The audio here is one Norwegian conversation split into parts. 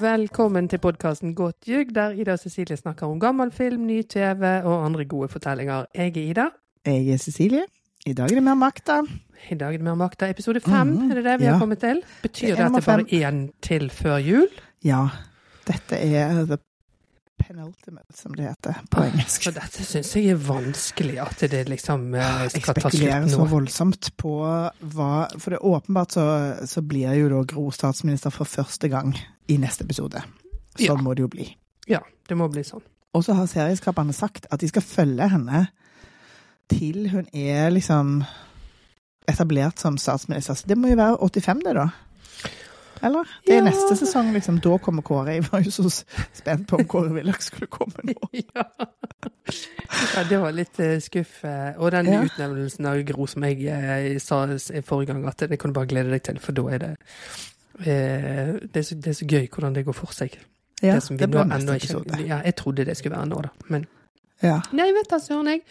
Velkommen til podkasten Godt ljug, der Ida og Cecilie snakker om gammel film, ny TV og andre gode fortellinger. Jeg er Ida. Jeg er Cecilie. I dag er det mer makta. I dag er det mer makta. Episode fem, Mhm, er det det vi ja. har kommet til? Betyr Det det, at det er bare er én til før jul? Ja, dette er the penultimate, som det heter på engelsk. For dette syns jeg er vanskelig, at det liksom eh, Jeg nå. Jeg spekulerer så voldsomt på hva For det er åpenbart så, så blir jo da Gro statsminister for første gang i neste episode. Sånn Ja. må det jo bli. Ja, det må bli sånn. Og så har serieskaperne sagt at de skal følge henne til hun er liksom etablert som statsminister. Så det må jo være 85, det, da? Eller? Det er Ja. neste sesong, liksom. Da kommer Kåre. Jeg var jo så spent på om Kåre Willoch skulle komme nå. ja. ja, det var litt eh, skuff. eh, Og den Ja. utnevnelsen av Gro som jeg jeg sa i forrige gang, at det kan du bare glede deg til, for da er det eh, det, er så, det er så gøy hvordan det går for seg. Ja, det som vi det nå blir episode. neste ikke ja, Jeg trodde det skulle være nå, da. Men Ja. Nei, vet da søren, jeg.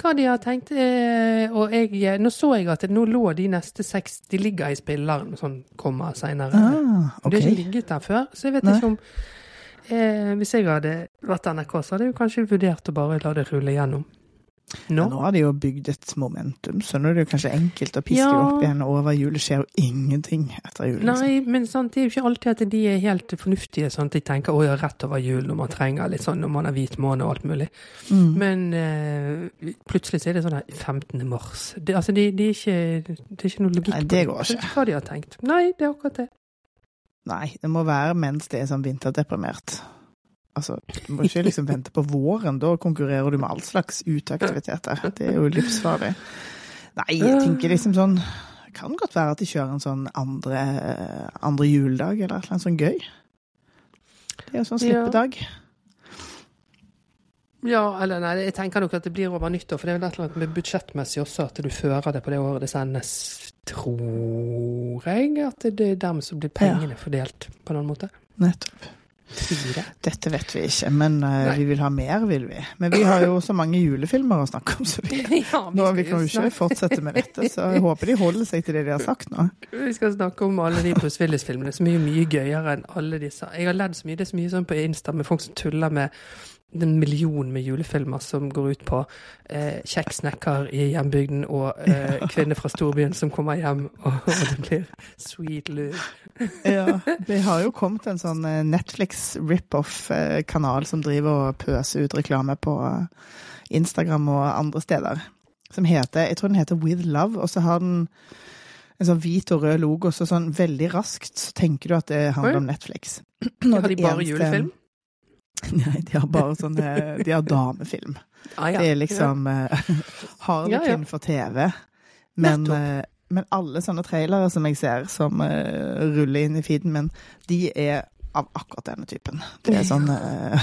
Hva de har tenkt. Eh, og jeg eh, Nå så jeg at nå lå de neste seks De ligger i spilleren, sånn kommer seinere. Ah, okay. De har ikke ligget der før, så jeg vet Nei. ikke om eh, Hvis jeg hadde vært NRK, så hadde jeg kanskje vurdert å bare la det rulle gjennom. Ja, nå har de jo bygd et momentum, så nå er det jo kanskje enkelt å piske Ja. opp igjen over jul. Skjer jo ingenting etter jul. Liksom. Nei, men sant, det er jo ikke alltid at de er helt fornuftige, Sant? de tenker å ja, rett over jul når man trenger litt sånn, når man har hvit måne og alt mulig. Mm. Men uh, plutselig så er det sånn her 15. mars. Det, altså, det, de er det er ikke noe logikk Nei, det. går ikke. Hva de har tenkt. Nei, det er akkurat det. Nei, det må være mens det er sånn vinterdeprimert. Altså, du må ikke liksom vente på våren. Da konkurrerer du med all slags uteaktiviteter. Det er jo livsfarlig. Nei, jeg tenker liksom sånn Det kan godt være at de kjører en sånn andre, andre juledag, eller et eller annet sånn gøy. Det er jo sånn slippedag. Ja, eller nei, jeg tenker nok at det blir over nyttår, for det er vel et eller annet med budsjettmessig også, at du fører det på det året det sendes, tror jeg. At det er dermed så blir pengene fordelt på en annen måte. Nettopp. Det. Dette vet vi ikke, men uh, vi vil ha mer, vil vi. Men vi har jo så mange julefilmer å snakke om, så vi, Ja, nå, skal vi kan jo ikke fortsette med dette. Så jeg håper de holder seg til det de har sagt nå. Vi skal snakke om alle de Bruce Willis-filmene, som er jo mye gøyere enn alle disse. Jeg har ledd så mye, det er så mye sånn på Insta med folk som tuller med en million med julefilmer som går ut på eh, kjekk snekker i hjembygden og eh, kvinner fra storbyen som kommer hjem, og, og det blir sweet love. Ja, det har jo kommet en sånn eh, Netflix rip-off-kanal som driver og pøser ut reklame på eh, Instagram og andre steder. Som heter, jeg tror den heter With Love, og så har den en sånn hvit og rød logo, så sånn veldig raskt så tenker du at det handler om Netflix. Har de bare eneste- julefilm? Nei, de har bare sånn eh, De har damefilm. Ah, ja. Det er liksom ja. Harlequin Ja, for TV. Men, eh, men alle sånne trailere som jeg ser, som uh, ruller inn i feeden min, de er av akkurat denne typen. Det er sånn uh,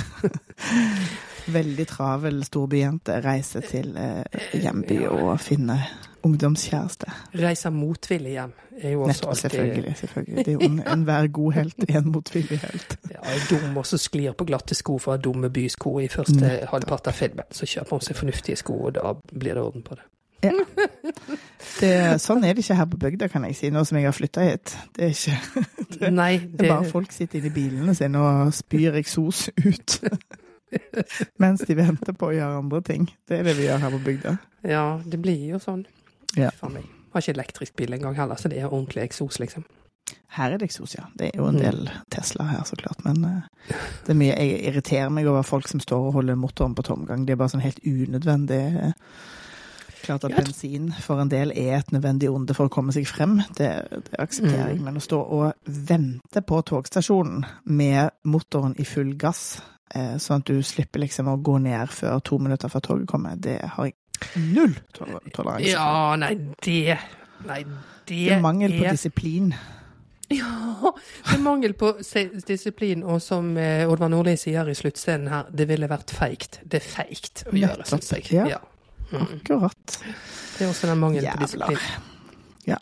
Veldig travel storbyjente reiser til uh, hjemby og finner ungdomskjæreste. Reise motvillig hjem er jo også Nettopp, alltid selvfølgelig. selvfølgelig. Det er jo en- enhver god helt er en motvillig helt. ja, en dum også sklir på glatte sko fra dumme bysko i første halvpart av filmen. Så kjøper hun seg fornuftige sko, og da blir det orden på det. Det, sånn er det ikke her på bygda, kan jeg si, nå som jeg har flytta hit. Det er ikke Det- Nei, Det er bare folk sitter inne i bilene sine og spyr eksos ut. Mens de venter på å gjøre andre ting. Det er det vi gjør her på bygda. Ja, det blir jo sånn. Ja. Faen meg. Har ikke elektrisk bil engang heller, så det er ordentlig eksos, liksom. Her er det eksos, ja. Det er jo en del Tesla her, så klart. Men eh, det er mye Jeg irriterer meg over folk som står og holder motoren på tomgang. Det er bare sånn helt unødvendig. Klart at bensin for en del er et nødvendig onde for å komme seg frem. Det, det aksepterer jeg. Mm. Men å stå og vente på togstasjonen med motoren i full gass, eh, sånn at du slipper liksom å gå ned før to minutter før toget kommer, det har jeg null toler- toleranse. Ja, nei, det Nei, det, Det er mangel på er- disiplin. Ja, det er mangel på disiplin, og som eh, Oddvar Nordli sier i sluttscenen her, det ville vært feigt. Det er feigt å gjøre, syns jeg. ja. Mm. Akkurat. Det er også den mangelen på disiplin. Ja.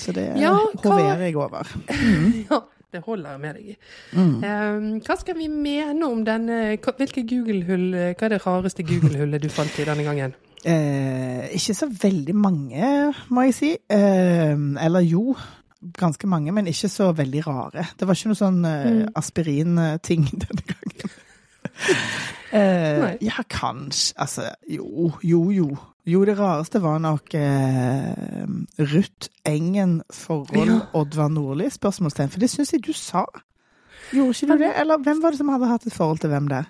Så det Ja, hoverer jeg over. Ja, det holder jeg med deg i. Mm. Um, hva skal vi mene om denne Hvilke Google-hull Hva er det rareste Google-hullet du fant i denne gangen? Eh, ikke så veldig mange, må jeg si. Eh, eller jo. ganske mange, men ikke så veldig rare. Det var ikke noe sånn uh, Mm. aspirin-ting denne gangen. Eh, ja, kanskje Altså, jo, jo, jo. Jo, det rareste var nok eh, Ruth Engen forhold Ja. Oddvar Nordli? Spørsmålstegn. For det syns jeg du sa. Gjorde ikke du det? Eller hvem var det som hadde hatt et forhold til hvem der?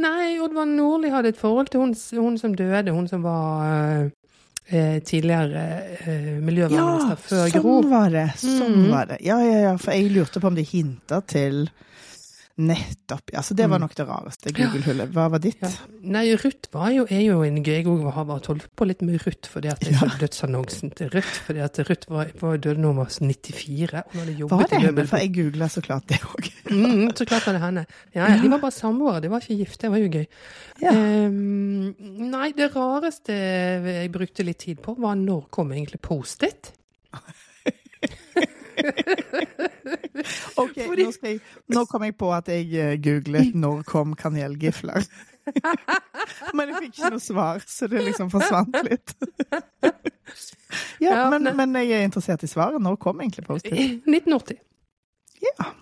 Nei, Oddvar Nordli hadde et forhold til hun, hun som døde, hun som var eh, eh, tidligere eh, miljøvernminister før sånn Gro. var det. Sånn mm. var det. Ja, ja, ja. For jeg lurte på om de hinta til Nettopp. Ja, så det var Mm. nok det rareste Google-hullet. Hva var ditt? Ja. Nei, Ruth var jo, er jo en Jeg òg har vært holdt på litt med Ruth, fordi at jeg Ja. så dødsannonsen til Ruth. Fordi at Ruth var, hun var 94. Og hadde jobbet Var det henne? For jeg googla så klart det òg. Mm, så klart var det henne. Ja, ja. De var bare samboere, de var ikke gift. Det var jo gøy. Ja. Um, nei, det rareste jeg brukte litt tid på, var når kom egentlig Post-It? Ok, Fordi- nå, jeg, nå kom jeg på at jeg eh, googlet 'når kom kanelgifler'. men jeg fikk ikke noe svar, så det liksom forsvant litt. ja, men, men jeg er interessert i svaret. Når kom egentlig Post-it? 1980. Ja.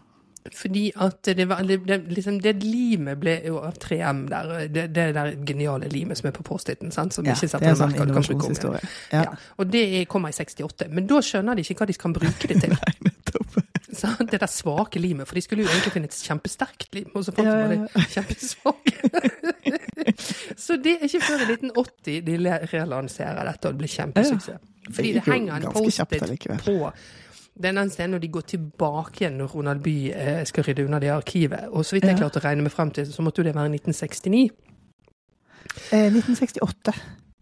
Fordi at det var det, liksom, det limet ble jo av 3M der. Det, det der geniale limet som er på Post-Iten, som Ja, ikke setter er en sånn merke, du kan bruke om igjen. Ja. Ja. Og det er- kommer i 68. Men da skjønner de ikke hva de kan bruke det til. Nei, nettopp. Det der svake limet. For de skulle jo egentlig finne et kjempesterkt lim, og så fant de bare det kjempesvake. så det er ikke før i 1980 de relanserer dette, og det blir kjempesuksess. Fordi det henger en Post-It på den er den scenen når de går tilbake igjen når Ronald Bye eh, skal rydde unna det arkivet. Og så vidt jeg klarte å regne meg frem til, så måtte jo det være 1969. Eh, 1968.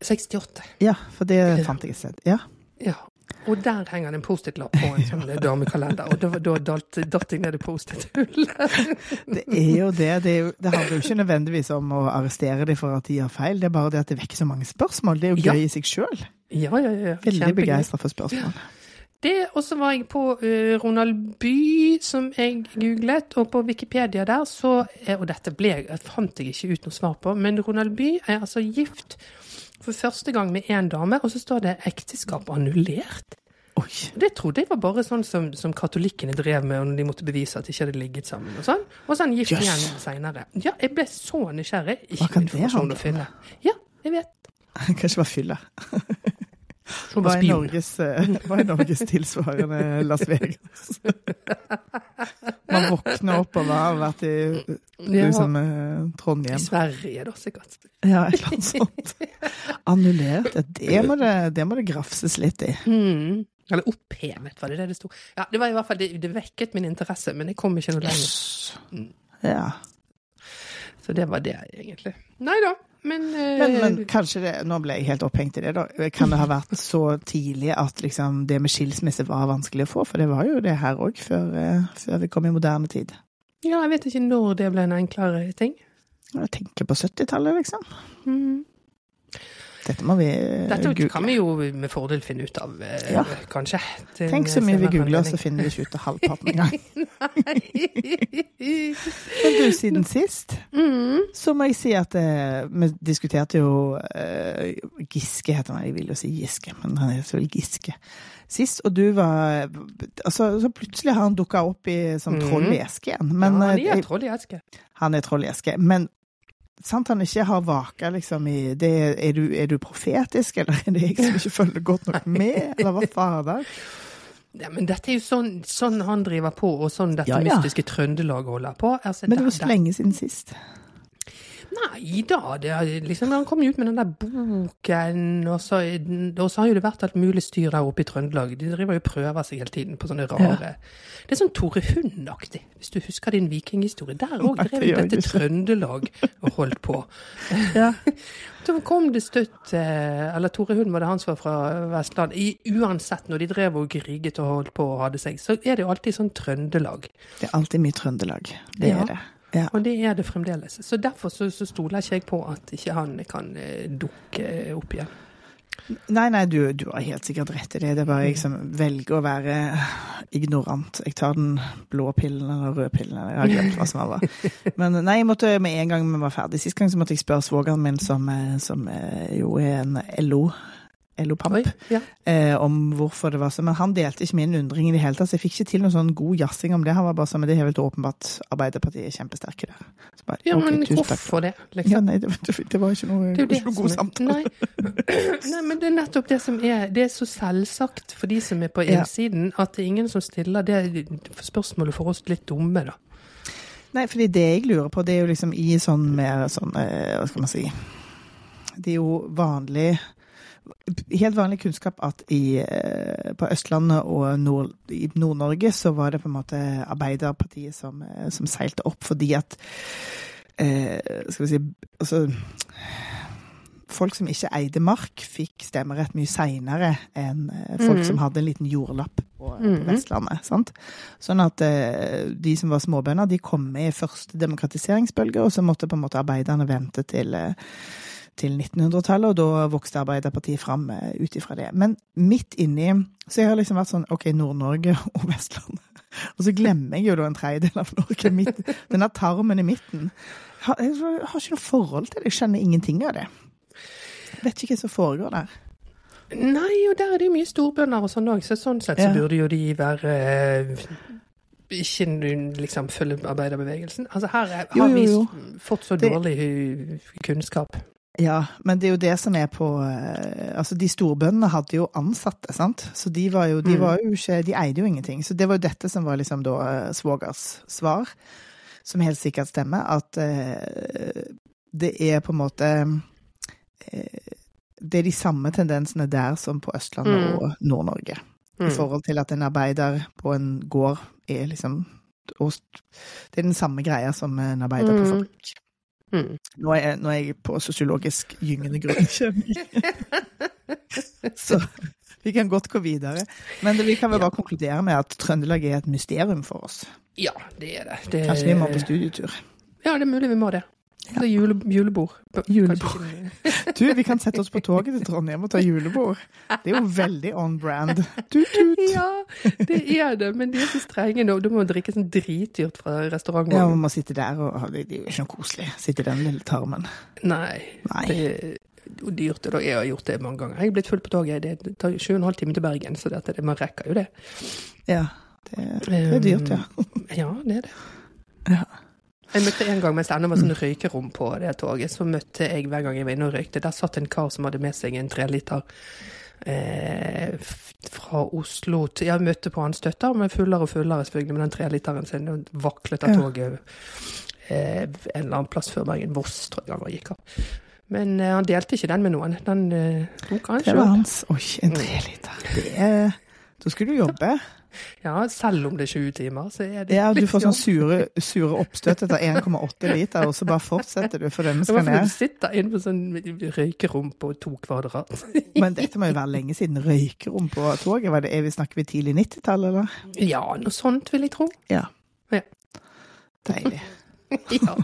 68. Ja, for det fant jeg et sted. Ja. Ja. Og der henger det en Post-It-lapp på en sånn damekalender. Og da, da datt, jeg ned i Post-It-hullet. Det er jo det. Det, er jo, det handler jo ikke nødvendigvis om å arrestere dem for at de gjør feil, det er bare det at det vekker så mange spørsmål. Det er jo Ja. gøy i seg sjøl. Ja, ja, ja. Veldig begeistra for spørsmål. Det, og så var jeg på uh, Ronald By, som jeg googlet, og på Wikipedia der, så eh, Og dette ble, fant jeg ikke ut noe svar på, men Ronald By er altså gift for første gang med én dame, og så står det 'ekteskap annullert'. Oi. Det trodde jeg var bare sånn som, som katolikkene drev med når de måtte bevise at de ikke hadde ligget sammen. Og sånn. Og så er gift yes. igjen seinere. Ja, jeg ble så nysgjerrig. Hva kan det handle om? Ja, jeg vet. Kanskje var fylla. Hva var spion. Norges, var hva er Norges tilsvarende Las Vegas? Man våkner opp og har vært i liksom, Trondheim. I Sverige, da, sikkert. Ja, et eller annet sånt. Annullert. Ja, det må det, det må det grafses litt i. Mm. Eller opphevet, var det det det sto? Ja, det var i hvert fall, det, det vekket min interesse, men jeg kom ikke noe lenger. Yes. Ja. Så det var det, egentlig. Nei da, men, eh, Men, men kanskje det Nå ble jeg helt opphengt i det, da. Kan det ha vært så tidlig at liksom det med skilsmisse var vanskelig å få? For det var jo det her òg, før, eh, før vi kom i moderne tid. Ja, jeg vet ikke når det ble en enklere ting. Jeg tenker på 70-tallet, liksom. Mm. Dette må vi eh, Dette google. kan vi jo med fordel finne ut av, eh, Ja. kanskje. Tenk så mye vi googler, så finner vi ikke ut av halvparten engang. Men du, siden sist mm. så må jeg si at eh, vi diskuterte jo eh, Giske, heter han. Jeg vil jo si Giske, men han heter vel Giske. Sist, og du var altså, Så plutselig har han dukka opp i, som Mhm. troll i eske igjen. Men, ja, eh, han er troll i eske. han er troll i eske. Men sant han ikke har vaka liksom i det, er, du, er du profetisk, eller er det jeg som ikke følger godt nok med, eller hva fader? Ja, men dette er jo sånn, sånn han driver på, og sånn dette Ja, ja. mystiske Trøndelag holder på. Altså, Men det var så lenge siden sist. Nei da, det liksom, han kom jo ut med den der boken, og så, og så har jo det vært alt mulig styr der oppe i Trøndelag. De driver jo prøver seg hele tiden på sånne rare Det er sånn Tore Hund-aktig, hvis du husker din vikinghistorie. Der òg det drev jeg dette. Trøndelag og holdt på. Ja. Så kom det støtt eh, Eller Tore Hund var det han som var fra Vestland. I, uansett, når de drev og griget og holdt på og hadde seg, så er det jo alltid sånn Trøndelag. Det er alltid mye Trøndelag. Det Ja. er det. Ja. Og det er det fremdeles. Så derfor så, så stoler ikke jeg på at ikke han kan eh, dukke opp igjen. Nei, nei, du, du har helt sikkert rett i det. Det er bare jeg som velger å være ignorant. Jeg tar den blå pillen eller røde pillen. eller Jeg har glemt hva som var. Men nei, jeg måtte med en gang vi var ferdig. Sist gang så måtte jeg spørre svogeren min, som, eh, som eh, jo er en LO LO Papp, Oi, ja. eh, om hvorfor det var sånn. Men han delte ikke min undring i det hele tatt, så jeg fikk ikke til noen sånn god jazzing om det. Han var bare sånn, men det er helt åpenbart Arbeiderpartiet er kjempesterke der. Så bare, ja, ok, men hvorfor det, Ja, liksom? nei, det, det var ikke noe, Det er det ikke noe god samtale. Nei. Nei, men det er nettopp det som er Det er så selvsagt for de som er på Ja. innsiden, at det er ingen som stiller det spørsmålet for oss litt dumme, da. Nei, fordi det jeg lurer på, det er jo liksom i sånn mer sånn eh, Hva skal man si Det er jo vanlig Helt vanlig kunnskap at i, eh, på Østlandet og nord, i Nord-Norge så var det på en måte Arbeiderpartiet som, eh, som seilte opp fordi at eh, Skal vi si Altså Folk som ikke eide mark, fikk stemmerett mye seinere enn eh, folk Mhm. som hadde en liten jordlapp på, på Mhm. Vestlandet. sant? Sånn at eh, de som var småbønder, de kom med i første demokratiseringsbølge, og så måtte på en måte arbeiderne vente til, eh, til 1900-tallet, og da vokste Arbeiderpartiet fram eh, ut ifra det. Men midt inni Så jeg har liksom vært sånn OK, Nord-Norge og Vestlandet. Og så glemmer jeg jo da en tredjedel av Norge. Midt, denne tarmen i midten. Har, jeg har ikke noe forhold til det. Jeg skjønner ingenting av det. Jeg vet ikke hva som foregår der. Nei, og der er det jo mye storbønder og sånn òg, så sånn sett så burde jo de være eh, ikke liksom følge arbeiderbevegelsen. Altså her har Jo, har jo, vi fått så dårlig det, kunnskap. Ja, men det er jo det som er på eh, Altså, de storbøndene hadde jo ansatte, sant? Så de var jo, de Mm. var jo ikke De eide jo ingenting. Så det var jo dette som var liksom da eh, svogers svar, som helt sikkert stemmer, at uh, det er på en måte uh, Det er de samme tendensene der som på Østlandet Mm. og Nord-Norge. I Mm. forhold til at en arbeider på en gård er liksom og Det er den samme greia som en arbeider på Mm. Mm. Nå er, nå er jeg på sosiologisk gyngende grunn. Så vi kan godt gå videre. Men det, vi kan vel bare konkludere med at Trøndelag er et mysterium for oss. Ja, det er det. det Kanskje vi må på studietur. Ja, det er mulig vi må det. Det er jule, julebord. Julebord. Du, vi kan sette oss på toget til Trondheim og ta julebord. Det er jo veldig on brand. Tut, tut. Ja, det er det, men de er så strenge nå. Du må drikke sånn dritdyrt fra restauranten. Ja, man må sitte der og Det det er jo ikke noe koselig. Sitte i den lille tarmen. Nei, Nei. det er jo dyrt. Og jeg har gjort det mange ganger. Jeg er blitt full på toget. Det tar jo sju og en halv time til Bergen, så det, det, man rekker jo det. Ja. Det, det er dyrt, ja. Ja, det er det. Ja. Jeg møtte en gang mens det ennå var sånn røykerom på det toget, så møtte jeg hver gang jeg var inne og røykte. Der satt en kar som hadde med seg en treliter eh, fra Oslo til Jeg møtte på hans støtter, men fullere og fullere selvfølgelig med den treliteren sin. Og vaklet av toget eh, en eller annen plass før Bergen. Voss, tror jeg han var gikk av. Men eh, han delte ikke den med noen. Den eh, tok han Det var hans. Oi, en treliter. Det er Da skulle du jobbe. Ja, selv om det er 20 timer, så er det Ja, du får sånn sure, sure oppstøt etter 1,8 liter, og så bare fortsetter du, for den skal ned. du sitter inne på sånn røykerom på to kvadrat. Men dette må jo være lenge siden røykerom på toget. Var det, er vi snakker vi tidlig 90-tall, eller? Ja, noe sånt vil jeg tro. Ja. Ja. Deilig. Ja.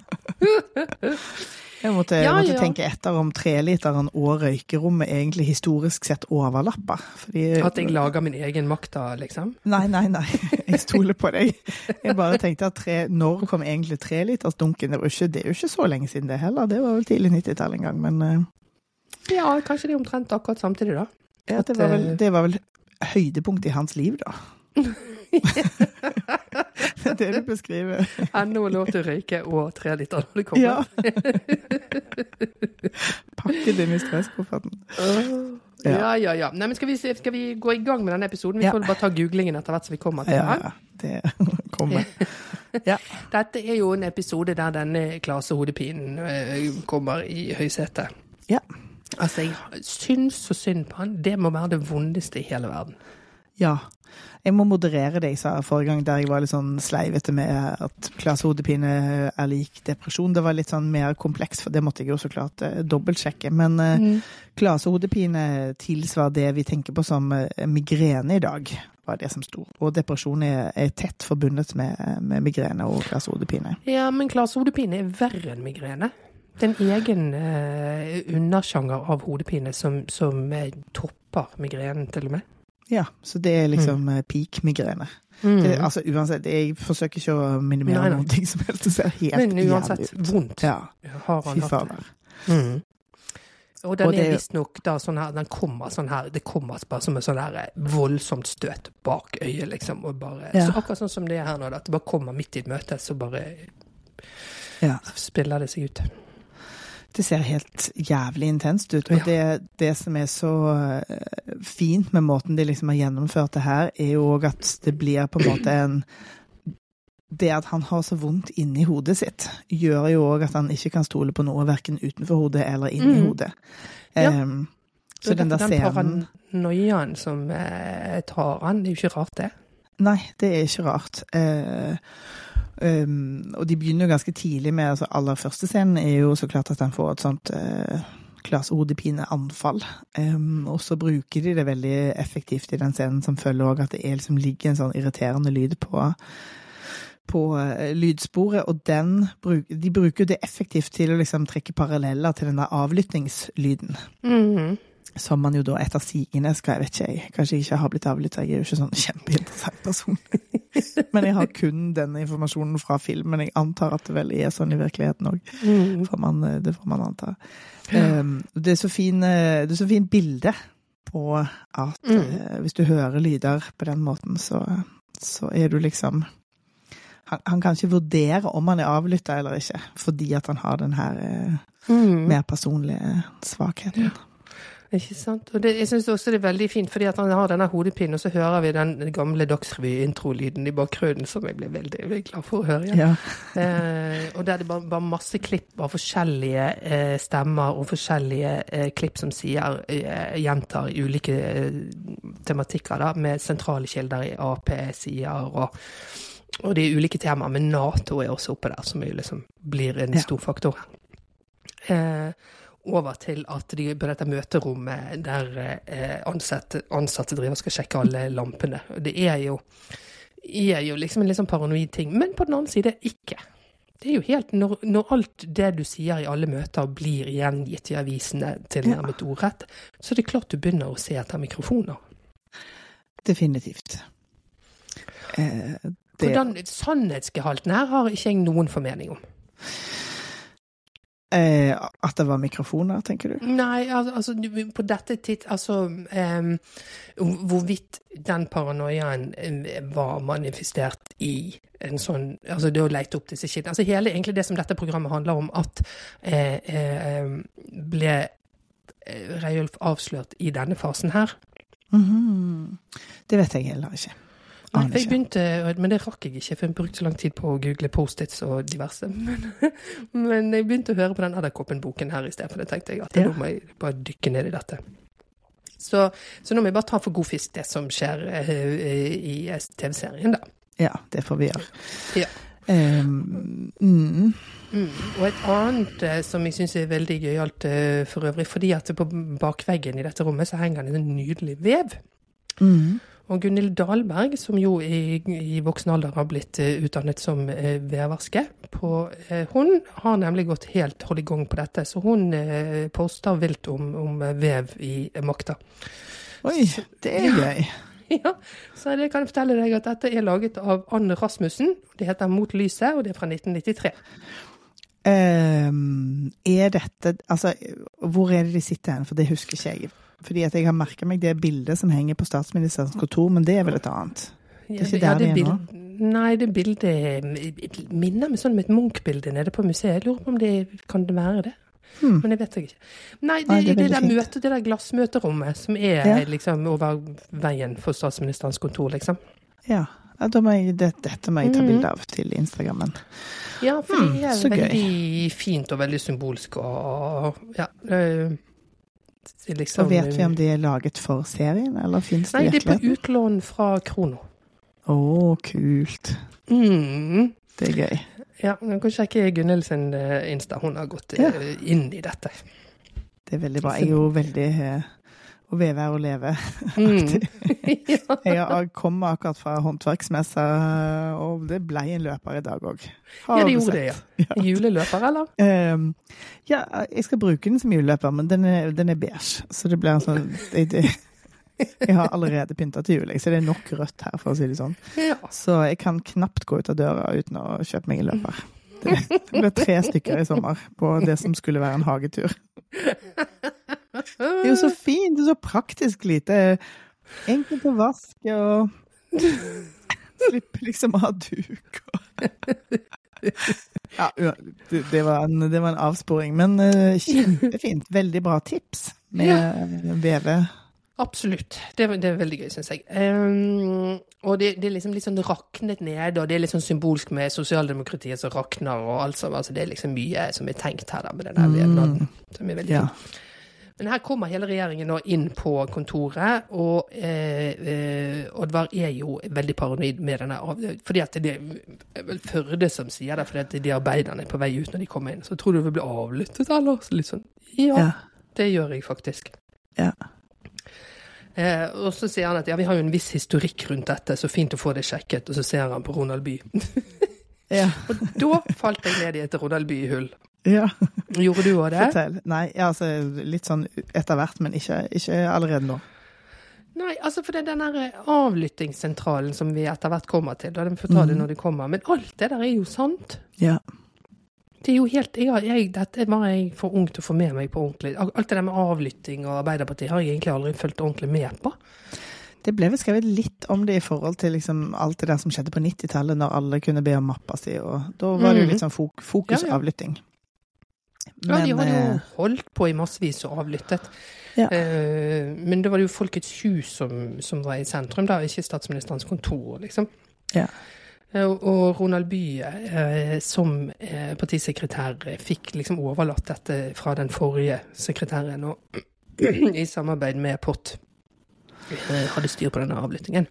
Jeg måtte, jeg Ja, måtte ja. tenke etter om treliteren og røykerommet egentlig historisk sett overlapper. Fordi At jeg lager min egen makta, liksom. Nei, nei, nei. Jeg stoler på deg. Jeg bare tenkte at tre, når kom egentlig trelitersdunken? Det, var ikke- det er jo ikke så lenge siden det heller. Det var vel tidlig 90-tall en gang, men eh, Ja, kanskje de er omtrent akkurat samtidig, da. ja, det, var vel, det var vel høydepunktet i hans liv, da. Det er det du beskriver. Ennå lov til å røyke og tre liter når det kommer. Ja. Pakke det inn i stresskofferten. Ja, ja, ja. Nei, men skal vi, se- skal vi gå i gang med denne episoden? Vi Ja. får bare ta googlingen etter hvert som vi kommer til Ja, det kommer. Ja. Dette er jo en episode der denne klasehodepinen eh, kommer i høysetet. Ja. Altså, jeg syns så synd på han. Det må være det vondeste i hele verden. Ja. Jeg må moderere det jeg sa forrige gang, der jeg var litt sånn sleivete med at klasehodepine er lik depresjon. Det var litt sånn mer kompleks, for det måtte jeg jo så klart eh, dobbeltsjekke. Men klasse klasehodepine tilsvarer det vi tenker på som eh, migrene i dag, var det som sto. Og depresjon er, er tett forbundet med, med migrene og klasehodepine. Ja, men klasehodepine er verre enn migrene. Det er en egen eh, undersjanger av hodepine som, som eh, topper migrenen, til og med. Ja, så det er liksom mm. peak migrene. Det, altså uansett, jeg forsøker ikke å minimere noen ting som helst. Det ser helt Men uansett, jævlig ut. vondt Ja, har han hatt. Det. Mm. Og den Og det er visstnok da sånn her Den kommer sånn her Det kommer bare som et sånn her eh, voldsomt støt bak øyet, liksom. Og bare, Ja. Så akkurat sånn som det er her nå, at det bare kommer midt i et møte, så bare Ja. spiller det seg ut. Det ser helt jævlig intenst ut. Og Ja. det, det som er så eh, fint med måten de liksom har gjennomført det her, er jo òg at det blir på en måte en Det at han har så vondt inni hodet sitt, gjør jo òg at han ikke kan stole på noe verken utenfor hodet eller inni Mm. hodet. Ja. Em, så den der scenen Den paranoiaen som eh, tar han, det er jo ikke rart, det. Nei, det er ikke rart. Eh, um, og de begynner jo ganske tidlig med altså Aller første scenen er jo så klart at han får et sånt uh, klassehodepineanfall. Um, og så bruker de det veldig effektivt i den scenen som følger òg at det er liksom ligger en sånn irriterende lyd på på uh, lydsporet, og den de bruker jo det effektivt til å liksom trekke paralleller til den der avlyttingslyden. Mhm. Som man jo da etter sigende skal, jeg vet ikke jeg, kanskje ikke har blitt avlytta, jeg er jo ikke sånn kjempeinteressant person. Men jeg har kun denne informasjonen fra filmen. Jeg antar at det vel er sånn i virkeligheten òg. Får man- Det får man anta. Det er så fin, eh, det er så fint bilde på at Mm. eh, hvis du hører lyder på den måten, så, så er du liksom han, han kan ikke vurdere om han er avlytta eller ikke, fordi at han har den her eh, Mhm. mer personlige svakheten. Ikke sant? Og det, jeg syns også det er veldig fint, fordi at han har denne hodepinen, og så hører vi den gamle Dagsrevy-introlyden i bakgrunnen, som jeg ble veldig, veldig glad for å høre igjen. Ja. Eh, og der er det bare, bare masse klipp av forskjellige eh, stemmer og forskjellige eh, klipp som sier, eh, gjentar ulike eh, tematikker, da, med sentrale kilder i Ap-sider og og det er ulike temaer, men Nato er også oppe der, som liksom blir en Ja. stor faktor. Eh, over til at de på dette møterommet der eh, ansatte, ansatte driver skal sjekke alle lampene. Det er jo, er jo liksom en litt sånn paranoid ting, men på den annen side ikke. Det er jo helt, når, når alt det du sier i alle møter blir gjengitt i avisene tilnærmet ordrett, så er det klart du begynner å se etter mikrofoner. Definitivt. Eh, det, den sannhetsgehalten her har ikke jeg noen formening om. Eh, at det var mikrofoner, tenker du? Nei, altså på dette titt... Altså eh, hvorvidt den paranoiaen var manifestert i en sånn Altså det å leite opp disse kildene. Altså hele egentlig det som dette programmet handler om, at eh, eh, ble eh, Reiulf avslørt i denne fasen her. Mhm. Det vet jeg heller ikke. Nei, jeg begynte, men det rakk jeg ikke, for jeg brukte så lang tid på å google Post-its og diverse. Men, men jeg begynte å høre på den Edderkoppen-boken her i stedet, for det tenkte jeg at Ja. nå må jeg bare dykke ned i dette. Så, så nå må jeg bare ta for god fisk det som skjer eh, i TV-serien, da. Ja, det får vi gjøre. Ja. Um, mm. Mm. Og et annet eh, som jeg syns er veldig gøyalt eh, for øvrig, fordi at på bakveggen i dette rommet så henger det en nydelig vev. Mm. Og Gunhild Dahlberg, som jo i, i voksen alder har blitt eh, utdannet som uh, veverske, på, eh, hun har nemlig gått helt hold i gang på dette. Så hun eh, poster vilt om, om eh, vev i eh, makta. Oi, det er gøy. ja, så det kan jeg fortelle deg at dette er laget av Anne Rasmussen. Det heter Mot lyset, og det er fra 1993. Um, er dette Altså, hvor er det de sitter hen? For det husker ikke jeg. Fordi at jeg har merka meg det bildet som henger på statsministerens kontor, men det er vel et annet? Det er ikke der vi er nå? Nei, det bildet eh, minner meg sånn om et Munch-bilde nede på museet. Jeg lurer på om det kan det være det. Hmm. Men det vet jeg ikke. Nei, det, Nei, det det, der møte, det der glassmøterommet som er Ja. liksom over veien for statsministerens kontor, liksom. Ja. ja da må jeg, det, dette må jeg ta Mhm. bilde av til Instagrammen. Ja, for Hmm, det er veldig gøy. fint og veldig symbolsk og ja. øh, det liksom Og vet vi om de er laget for serien, eller fins det Nei, de er på utlån fra Krono. Å, kult. Mm. Det er gøy. Ja, du kan sjekke Gunhild sin eh, Insta. Hun har gått Ja. eh, inn i dette. Det er veldig bra. Jeg er jo veldig eh, å veve er å leve. Mm. Jeg kom akkurat fra håndverksmessa, og det ble en løper i dag òg. ja, det gjorde det, ja. Juleløper, eller? Um, ja, jeg skal bruke den som juleløper, men den er, den er beige. Så det blir sånn det, det, Jeg har allerede pynta til jul, så det er nok rødt her, for å si det sånn. Ja. Så jeg kan knapt gå ut av døra uten å kjøpe meg en løper. Det ble tre stykker i sommer på det som skulle være en hagetur. Det er jo så fint, det er så praktisk lite. Enkelt å vaske og Slippe liksom å ha duk og Ja, det, var en, det var en avsporing, men uh, kjempefint. Veldig bra tips med ja. veve. Absolutt. Det, det, er veldig gøy, syns jeg. Um, og det, det, er liksom litt sånn raknet ned, og det er litt sånn symbolsk med sosialdemokratiet som rakner, og alt sånt. Altså, det er liksom mye som er tenkt her, da, med den der vevnaden, mm. som er veldig ja. fin. Men her kommer hele regjeringen nå inn på kontoret, og eh, eh, Oddvar er jo veldig paranoid med denne Fordi at det er vel Førde som sier det, fordi at de arbeiderne er på vei ut når de kommer inn. Så tror du det vil bli avlyttet, eller? Så litt sånn ja, ja, det gjør jeg faktisk. Ja. Eh, og så sier han at ja, vi har jo en viss historikk rundt dette, så fint å få det sjekket. Og så ser han på Ronald By. ja. og da falt jeg ned i et Ronald By-hull. Ja. Gjorde du òg det? Fortell. Nei, altså litt sånn etter hvert, men ikke, ikke allerede nå. Nei, altså for det er den der avlyttingssentralen som vi etter hvert kommer til. Da de får ta det mm. når de kommer. Men alt det der er jo sant. Ja. Det er jo helt jeg, jeg, Dette var jeg for ung til å få med meg på ordentlig. Alt det der med avlytting og Arbeiderpartiet har jeg egentlig aldri fulgt ordentlig med på. Det ble vel skrevet litt om det i forhold til liksom alt det der som skjedde på 90-tallet, når alle kunne be om mappa si, og da var det jo mm. litt sånn fokusavlytting. Ja, ja. Ja, de hadde jo eh, holdt på i massevis og avlyttet. Ja. Eh, men det var jo Folkets hus som, som, var i sentrum, da, ikke statsministerens kontor, liksom. Ja. Eh, og Ronald Bye som partisekretær fikk liksom overlatt dette fra den forrige sekretæren, og i samarbeid med Pott hadde styr på denne avlyttingen.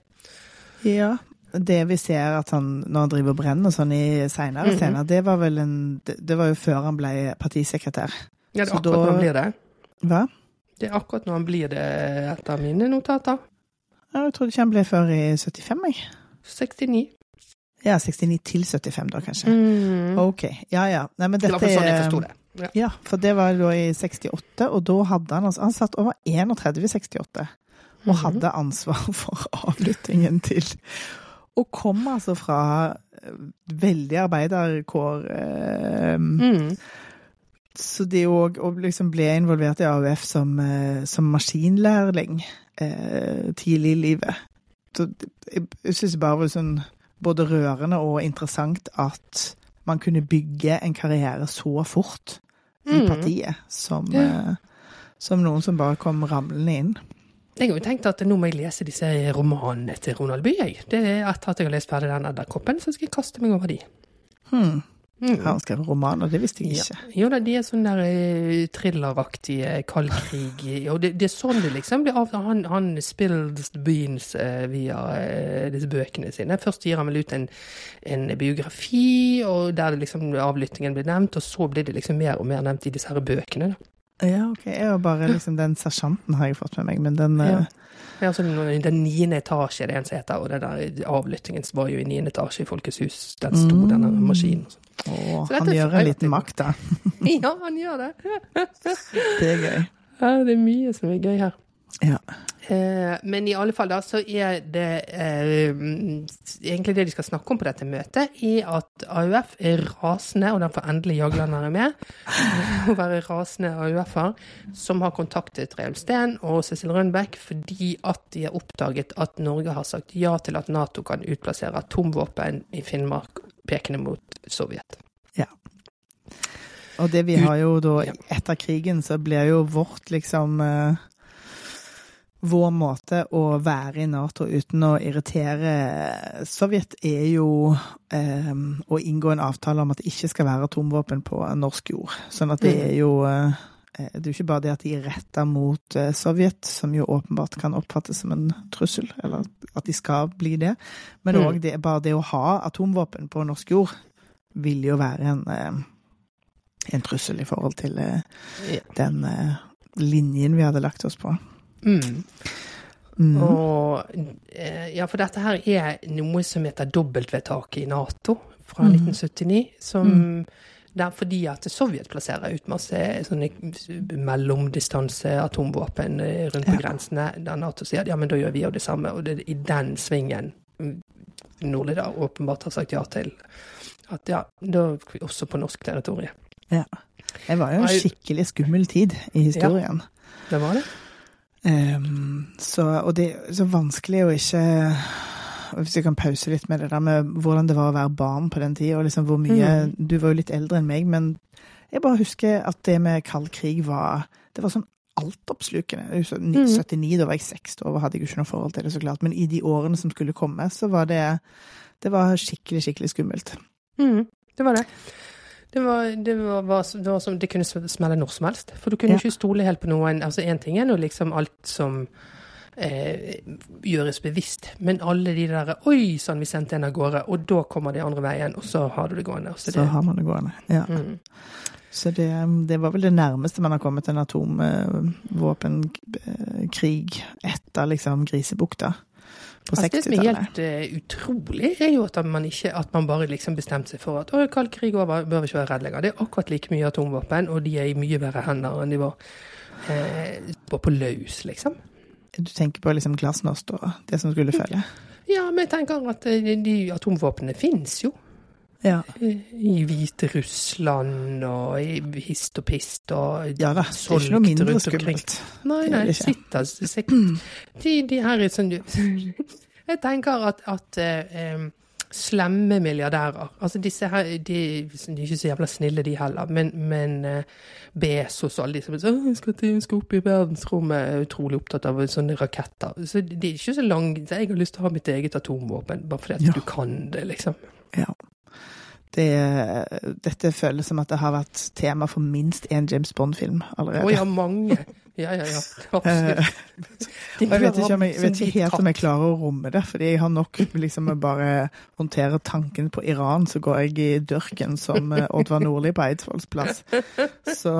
Ja, det vi ser at han, når han driver og brenner sånn i seinere mm -hmm. scener, det var vel en det, var jo før han ble partisekretær. Ja, det er akkurat da, når han blir det. Hva? Det er akkurat når han blir det, etter mine notater. Ja, jeg trodde ikke han ble før i 75, jeg. 69. Ja, 69 til 75 da, kanskje. Mm. Ok. Ja, ja. Nei, men dette sånn jeg forsto det. Ja. ja. for det var da i 68, og da hadde han altså Han satt over 31 i 68 og mhm. hadde ansvar for avlyttingen til og kom altså fra eh, veldig arbeiderkår. Eh, mm. Så det òg Å liksom ble involvert i AUF som, eh, som maskinlærling eh, tidlig i livet så Jeg, jeg syns bare det var sånn både rørende og interessant at man kunne bygge en karriere så fort i mm. partiet som, ja. eh, som noen som bare kom ramlende inn. Jeg har jo tenkt at nå må jeg lese disse romanene til Ronald Bye. Det er Etter at jeg har lest ferdig den Edderkoppen, så skal jeg kaste meg over de. Hmm. Mm. Har han skrevet romaner? Det visste jeg ikke. Ja. Jo da, de er sånn der uh, thrilleraktige, kaldkrig Og det, det, er sånn det liksom blir av. Han, han spills the beans uh, via uh, disse bøkene sine. Først gir han vel ut en, en, biografi, og der det liksom avlyttingen blir nevnt, og så blir det liksom mer og mer nevnt i disse her bøkene. da. Ja, ok. Jeg har bare liksom Den sersjanten har jeg fått med meg, men den ja. Uh... Ja, altså, den niende etasje, det en som heter, og den der avlyttingen var jo i niende etasje i Folkets hus. Den sto, mm. denne maskinen. Å, han gjør en liten makt, da. ja, han gjør det. det er gøy. Ja, det er mye som er gøy her. Ja. Eh, men i alle fall da, så er det eh, egentlig det de skal snakke om på dette møtet, er at AUF er rasende, og den får endelig Jagland med, å være rasende AUF-er, som har kontaktet Reul Steen og Cecil Rønbeck fordi at de har oppdaget at Norge har sagt ja til at Nato kan utplassere atomvåpen i Finnmark pekende mot Sovjet. Ja. Og det vi har jo da, etter krigen, så blir jo vårt liksom eh, vår måte å være i Nato uten å irritere Sovjet, er jo eh, å inngå en avtale om at det ikke skal være atomvåpen på norsk jord. Sånn at det mm. er jo eh, Det er jo ikke bare det at de er retta mot eh, Sovjet, som jo åpenbart kan oppfattes som en trussel, eller at de skal bli det, men òg mm. bare det å ha atomvåpen på norsk jord vil jo være en, eh, en trussel i forhold til eh, den linjen vi hadde lagt oss på. Mm. Mm. Og, eh, ja, for dette her er noe som heter dobbeltvedtaket i Nato fra mm. 1979. Som mm. det er fordi at Sovjet plasserer ut masse sånne mellomdistanse atomvåpen eh, rundt på ja. grensene. Der Nato sier ja, men da gjør vi jo det samme. Og det er i den svingen Nordli da åpenbart har sagt ja til at ja, da også på norsk territorium. Ja. Det var jo en skikkelig skummel tid i historien. Ja, Det var det. Ehm, så, og det er så vanskelig å ikke Hvis jeg kan pause litt med det der med hvordan det var å være barn på den tida, og liksom hvor mye Mm. Du var jo litt eldre enn meg, men jeg bare husker at det med kald krig var Det var sånn altoppslukende. I husker Mm. 79, da var jeg seks år, hadde jeg ikke noe forhold til det, så klart. Men i de årene som skulle komme, så var det Det var skikkelig, skikkelig skummelt. Mm, det var det. Det, var, det, var, var, det, var som, det kunne smelle når som helst. For du kunne Ja. ikke stole helt på noen. Altså Én ting er nå liksom alt som eh, gjøres bevisst, men alle de der Oi sann, vi sendte en av gårde, og da kommer de andre veien, og så har du det gående. Så Så har man det gående. Ja. mm, Så det, det var vel det nærmeste man har kommet en atomvåpenkrig etter liksom Grisebukta på altså, det som er helt uh, utrolig, er jo at man, ikke, at man bare liksom bestemte seg for at å, kald krig over, bør vi ikke være redd lenger. Det er akkurat like mye atomvåpen, og de er i mye verre hender enn de var uh, på, på løs, liksom. Du tenker på liksom glassnost og det som skulle følge? Ja, men jeg tenker at eh, de atomvåpnene fins jo. Ja. I Hviterussland og i hist og pist og ja da, det er ikke noe mindre skummelt. Nei, nei, det sitter sikkert De, de her er sånn Jeg tenker at, at em, slemme milliardærer Altså disse her de, de er ikke så jævla snille, de heller, men, men eh, Bezos og alle de som er sånn «Å, jeg skal, til, skal opp i verdensrommet, er utrolig opptatt av sånne raketter. Så de er ikke så lange. Jeg har lyst til å ha mitt eget atomvåpen, bare fordi at Ja. du kan det, liksom. Ja. Det, dette føles som at det har vært tema for minst én James Bond-film allerede. Å ja, mange. Ja, ja, ja. Absolutt. Jeg vet ikke, jeg, vet ikke helt om jeg klarer å romme det, fordi jeg har nok liksom med bare håndtere tanken på Iran, så går jeg i dørken som eh, Oddvar Nordli på Eidsvolls plass. Så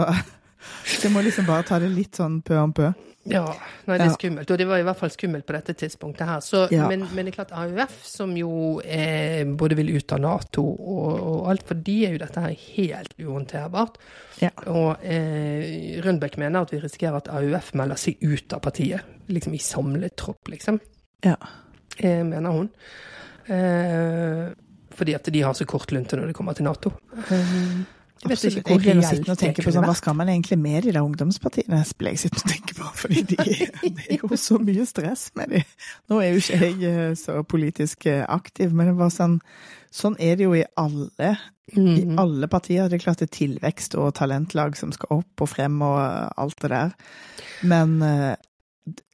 jeg må liksom bare ta det litt sånn pø om pø. Ja, nei, det er skummelt. Og det var i hvert fall skummelt på dette tidspunktet her. Så, Ja. men, men det er klart AUF, som jo eh, både vil ut av Nato og, og alt, for de er jo dette her helt uhåndterbart. Ja. Og eh, Rundbekk mener at vi risikerer at AUF melder seg ut av partiet. Liksom i samlet tropp, liksom. Ja. Eh, mener hun. Eh, fordi at de har så kort lunte når det kommer til Nato. Eh, vet Absolutt. ikke hvor Jeg å og tenker tenke på sånn, hva skal man egentlig med de der ungdomspartiene? Spiller jeg sitter og tenker på, fordi de, det er jo så mye stress med de. Nå er jo ikke jeg eh, så politisk eh, aktiv, men det var sånn, sånn er det jo i alle, i Mhm. alle partier. Det er klart det er tilvekst og talentlag som skal opp og frem og eh, alt det der. Men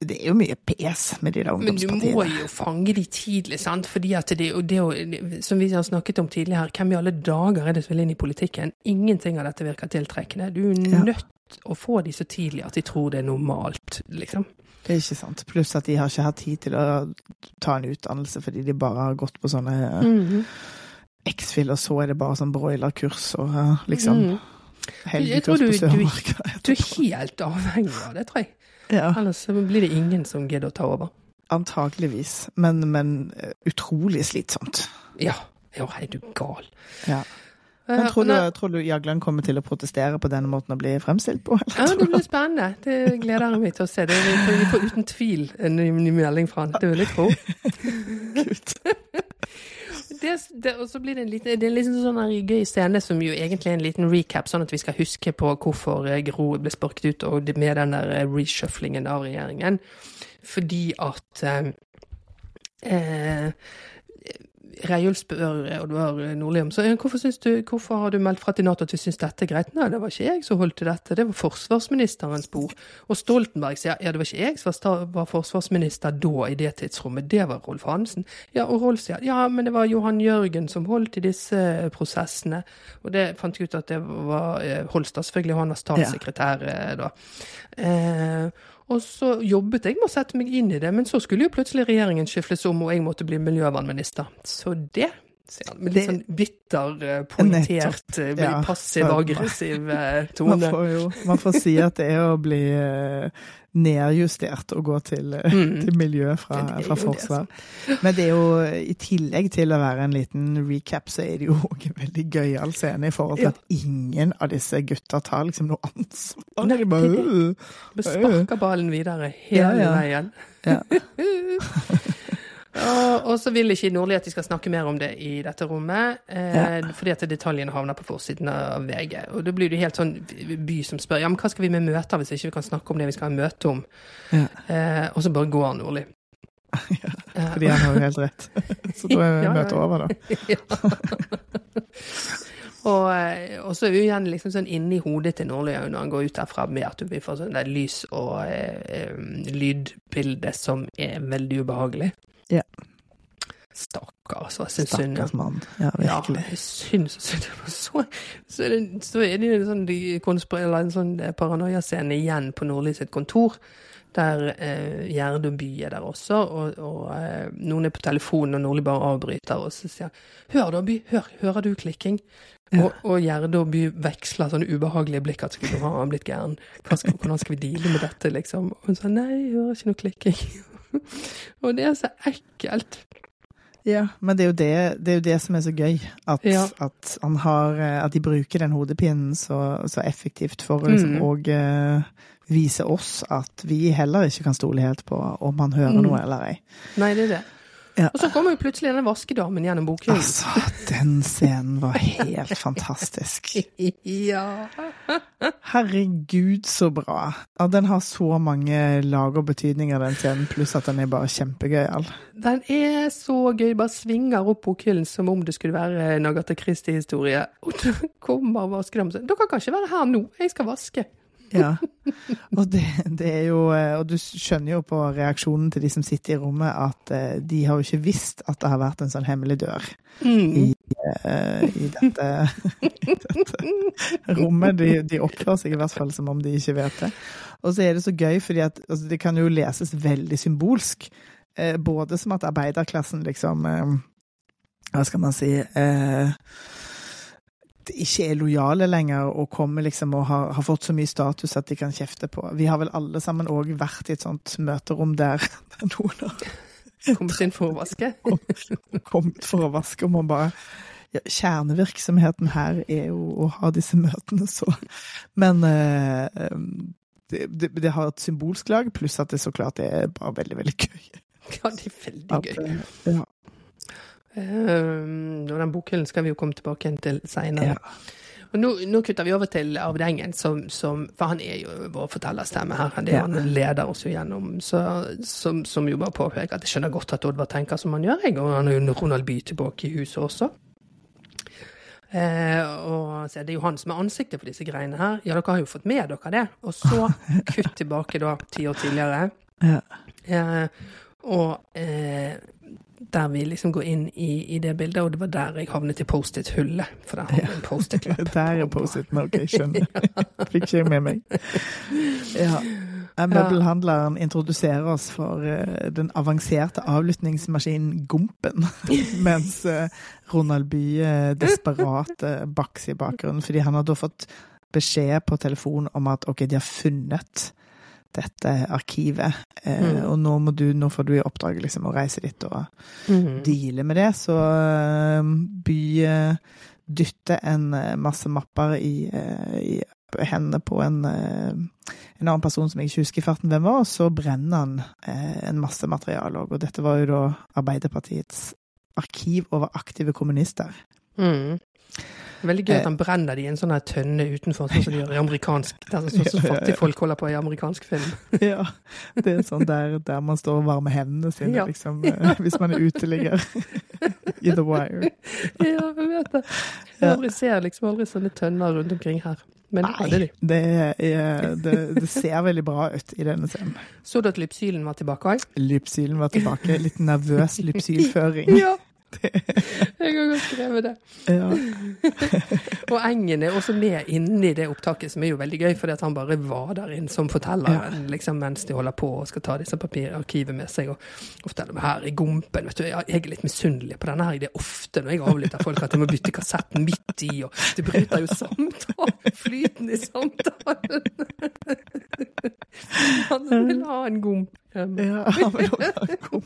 det er jo mye pes med de der ungdomspartiene. Men du må jo fange de tidlig, sant? Fordi at det, det, som vi har snakket om tidligere hvem i alle dager er det som vil inn i politikken? Ingenting av dette virker tiltrekkende. Du er Ja. nødt å få de så tidlig at de tror det er normalt, liksom. Det er ikke sant. Pluss at de har ikke hatt tid til å ta en utdannelse fordi de bare har gått på sånne mm -hmm. X-fil, og så er det bare sånn broilerkurs og eh, liksom. Jeg tror helgekurs du- du- Du er helt avhengig av det, tror jeg. Ja, Ellers blir det ingen som gidder å ta over. Antakeligvis, Men, men eh, utrolig slitsomt. Ja. Ja, er du gal. Ja. Eh, Men tror du, tror du Jagland kommer til å protestere på denne måten å bli fremstilt på? ja, det blir spennende. Det gleder jeg meg til å se. Det vi får, uten tvil en ny, ny melding fra han. Det vil jeg tro. Gud. det, det, og så blir det en liten, det er liksom sånn her gøy scene som jo egentlig er en liten recap, sånn at vi skal huske på hvorfor eh, Gro ble sparket ut, og med den der eh, reshufflingen av regjeringen. Fordi at eh, eh, Reiulf spør Oddvar Nordlium, så, hvorfor, du, hvorfor har du meldt fra til Nato at du syns dette er greit. Nei, det var ikke jeg som holdt til dette, det var forsvarsministerens bord. Og Stoltenberg sier ja, det var ikke jeg som var forsvarsminister da i det tidsrommet, det var Rolf Hansen. Ja, og Rolf sier ja, men det var Johan Jørgen som holdt i disse eh, prosessene. Og det fant jeg ut at det var eh, Holstad, selvfølgelig, og han var statssekretær ja. da. Eh, og så jobbet jeg med å sette meg inn i det, men så skulle jo plutselig regjeringen skifles om, og jeg måtte bli miljøvernminister. Så det sier men litt sånn bitter, eh, poengtert, eh, Ja, passiv-aggressiv tone. Man får jo man får si at det er å bli eh, nedjustert å gå til, eh, Mm. til miljø fra, fra forsvar. det. Men det er jo, i tillegg til å være en liten recap, så er det jo òg en veldig gøyal scene i forhold til Ja. at ingen av disse gutta tar liksom noe ansvar. Nei, De bare, øh, «Øh». Sparker ballen videre hele Ja, ja. veien. Ja. Og, og så vil ikke Nordli at de skal snakke mer om det i dette rommet, eh, Ja. fordi at detaljene havner på forsiden av VG. Og da blir det helt sånn by som spør ja, men hva skal vi med møter hvis ikke vi kan snakke om det vi skal ha møte om? Ja. Eh, og så bare går Nordli. Ja, Fordi han har jo helt rett. Så da er Ja, ja, møtet over, da. og, eh, og så er vi igjen liksom sånn inni hodet til Nordli når han går ut derfra med at vi får sånn der lys og eh, eh, lydbilde som er veldig ubehagelig. Ja. Stakkar, altså. Jeg syns synd. Stakkars mann. Ja, virkelig. Ja, jeg syns så, så, så, er det, så er det en sånn, de en sånn eh, paranoiascene igjen på Nordli sitt kontor. Der eh, Gjerde og By er der også, og, og eh, noen er på telefonen, og Nordli bare avbryter, og så sier han 'Hør da, By, hør, hører du klikking?' Ja. Og, og Gjerde og By veksler sånne ubehagelige blikk at skulle ha han blitt gæren. Hvordan skal vi deale med dette, liksom? Og hun sa 'Nei, jeg hører ikke noe klikking'. og det er så ekkelt. Ja, men det er, jo det, det er jo det som er så gøy. At, Ja. at, han har, eh, at de bruker den hodepinen så, så effektivt for å liksom, Mm. og, eh, vise oss at vi heller ikke kan stole helt på om han hører Mm. noe eller ei. Nei, det er det. Ja. Og så kommer jo plutselig denne vaskedamen gjennom bokhyllen. Altså, den scenen var helt fantastisk. ja. Herregud, så bra. Ja, den har så mange lag og betydninger, den scenen, pluss at den er bare kjempegøyal. Den er så gøy. Bare svinger opp bokhyllen som om det skulle være en Agatha Christie-historie. Og så kommer vaskedamen og sier 'Dere kan ikke være her nå, jeg skal vaske'. Ja. Og det, det er jo eh, Og du skjønner jo på reaksjonen til de som sitter i rommet, at eh, de har jo ikke visst at det har vært en sånn hemmelig dør Mm. eh, i dette, i dette rommet. De, de oppfører seg i hvert fall som om de ikke vet det. Og så er det så gøy, fordi at altså, det kan jo leses veldig symbolsk. Eh, både som at arbeiderklassen liksom eh, Hva skal man si eh, ikke er lojale lenger og kommer liksom og har, har fått så mye status at de kan kjefte på. Vi har vel alle sammen òg vært i et sånt møterom der, noen har Kommet inn for å vaske. kommet for å vaske, og man bare ja, Kjernevirksomheten her er jo å ha disse møtene, så Men eh, det, det, det har et symbolsk lag, pluss at det så klart er bare veldig, veldig gøy. Ja, det er veldig gøy. At, ja, Um, og den bokhyllen skal vi jo komme tilbake igjen til seinere. ja. Og nå, nå kutter vi over til Arvid Engen, som, som, for han er jo vår fortellerstemme her. Det Ja. Han leder oss jo gjennom, så, som, som jo bare påpeker at jeg skjønner godt at Oddvar tenker som han gjør, jeg, og han har jo Ronald By tilbake i huset også. Eh, og så er det jo han som er ansiktet for disse greiene her. Ja, dere har jo fått med dere det. Og så kutt tilbake da, ti år tidligere. Ja. Eh, og eh, der vi liksom går inn i, i det bildet, og det var der jeg havnet i Post-It-hullet. For der har vi en Post-It-lapp. Der er Post-It-en, ok, skjønner. Fikk ikke med meg. Ja. Møbelhandleren introduserer oss for uh, den avanserte avlyttingsmaskinen Gompen, mens uh, Ronald Bye desperat uh, bakser i bakgrunnen, fordi han har da fått beskjed på telefon om at ok, de har funnet dette arkivet, eh, Mm. og nå, må du, nå får du i oppdrag liksom å reise dit og mm. deale med det, så uh, By eh, dytter en eh, masse mapper i, eh, i hendene på en, eh, en annen person som jeg ikke husker i farten hvem var, og så brenner han eh, en masse materiale òg. Og dette var jo da Arbeiderpartiets arkiv over aktive kommunister. Mhm. Veldig gøy Eh. at han brenner de i en sånn her tønne utenfor, sånn som de gjør i amerikansk Sånn som Ja, ja, ja. fattige folk holder på i amerikansk film. ja, det er sånn der, der man står og varmer hendene sine, Ja. liksom, eh, hvis man er uteligger i The Wire. Ja, jeg vet det. Jeg aldri ser liksom aldri sånne tønner rundt omkring her. Men det de. det, er, det, det ser veldig bra ut i denne scenen. Så du at lypsylen var tilbake òg? Lypsylen var tilbake. Litt nervøs lypsylføring. Ja! Jeg har godt skrevet det. Ja. Og Engen er også med inni det opptaket, som er jo veldig gøy, fordi at han bare vader inn som fortelleren liksom, mens de holder på og skal ta disse papirarkivet med seg. Og, og forteller meg her i Gompen vet du, Jeg er litt misunnelig på denne her. Det er ofte når jeg avlytter folk at jeg må bytte kassetten midt i, og det bryter jo samtalen. Flyten i samtalen. Han vil ha en gomp. Um, Ja, han vil også en god.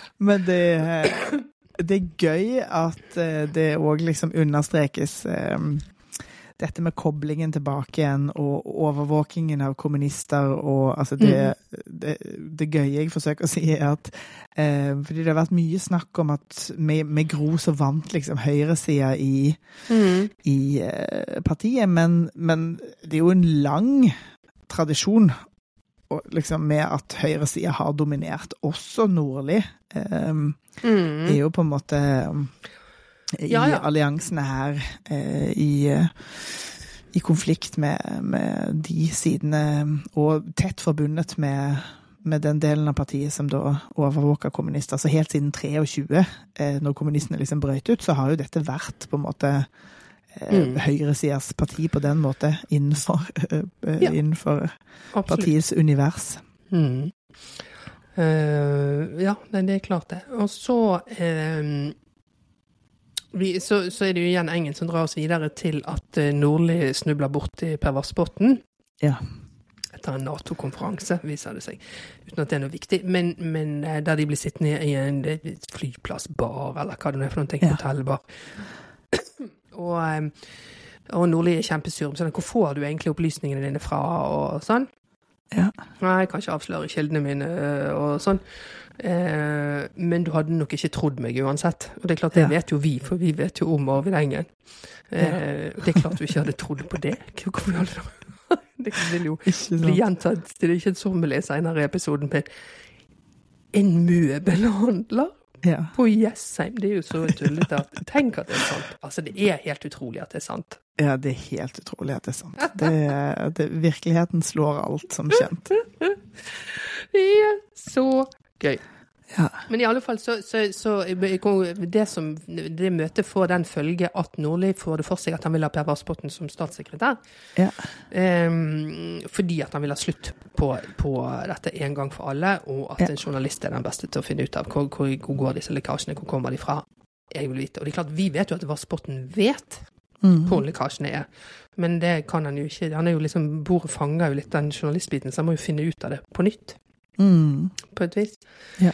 Men det, det er gøy at eh, det òg liksom understrekes eh, dette med koblingen tilbake igjen, og overvåkingen av kommunister, og altså det, det, det gøye jeg forsøker å si, er at eh, Fordi det har vært mye snakk om at med, med Gro så vant liksom høyresida i, i eh, partiet, men, men det er jo en lang tradisjon liksom med at høyresida har dominert. Også Nordli eh, er jo på en måte i Ja, ja. alliansene her eh, i, eh, i konflikt med, med de sidene, og tett forbundet med, med den delen av partiet som da overvåka kommunister. Så helt siden 23, eh, når kommunistene liksom brøt ut, så har jo dette vært på en måte eh, Mm. høyresidas parti på den måte innenfor, eh, Ja. innenfor partiets univers. Mm. Uh, ja, nei, det er klart det. Og så uh, vi, så, så er det jo igjen Engen som drar oss videre til at Nordli snubler borti Per Vassbotn. Ja. Etter en Nato-konferanse, viser det seg. Uten at det er noe viktig. Men, men eh, der de blir sittende i en eh, flyplassbar, eller hva det nå er for noe. Ja. Hotellbar. Og, eh, og Nordli er kjempesur. Sånn, hvor får du egentlig opplysningene dine fra, og sånn? Ja. Nei, jeg kan ikke avsløre kildene mine øh, og sånn. Eh, men du hadde nok ikke trodd meg uansett. Og det er klart, det Ja. vet jo vi, for vi vet jo om Arvid Engen. Eh, Det er klart du ikke hadde trodd på det. Hvorfor? Det vil jo bli gjentatt til det kjedsommelige senere i episoden en møbelhandler Ja. på Jessheim. Det er jo så tullete at Tenk at det er sant. Altså, det er helt utrolig at det er sant. ja, det er helt utrolig at det er sant. Det, det, virkeligheten slår alt, som kjent. Det er så gøy. Ja. Men i alle fall så, så, så det, som, det møtet får den følge at Nordli får det for seg at han vil ha Per Vassbotn som statssekretær. Ja. Um, fordi at han vil ha slutt på, på dette en gang for alle, og at Ja. en journalist er den beste til å finne ut av hvor, hvor, hvor går disse lekkasjene, hvor kommer de fra. Jeg vil vite. Og det er klart, vi vet jo at Vassbotn vet Mm. hvor lekkasjene er. Men det kan han jo ikke. Han er jo liksom, Bordet fanger jo litt den journalistbiten, så han må jo finne ut av det på nytt Mm. på et vis. Ja.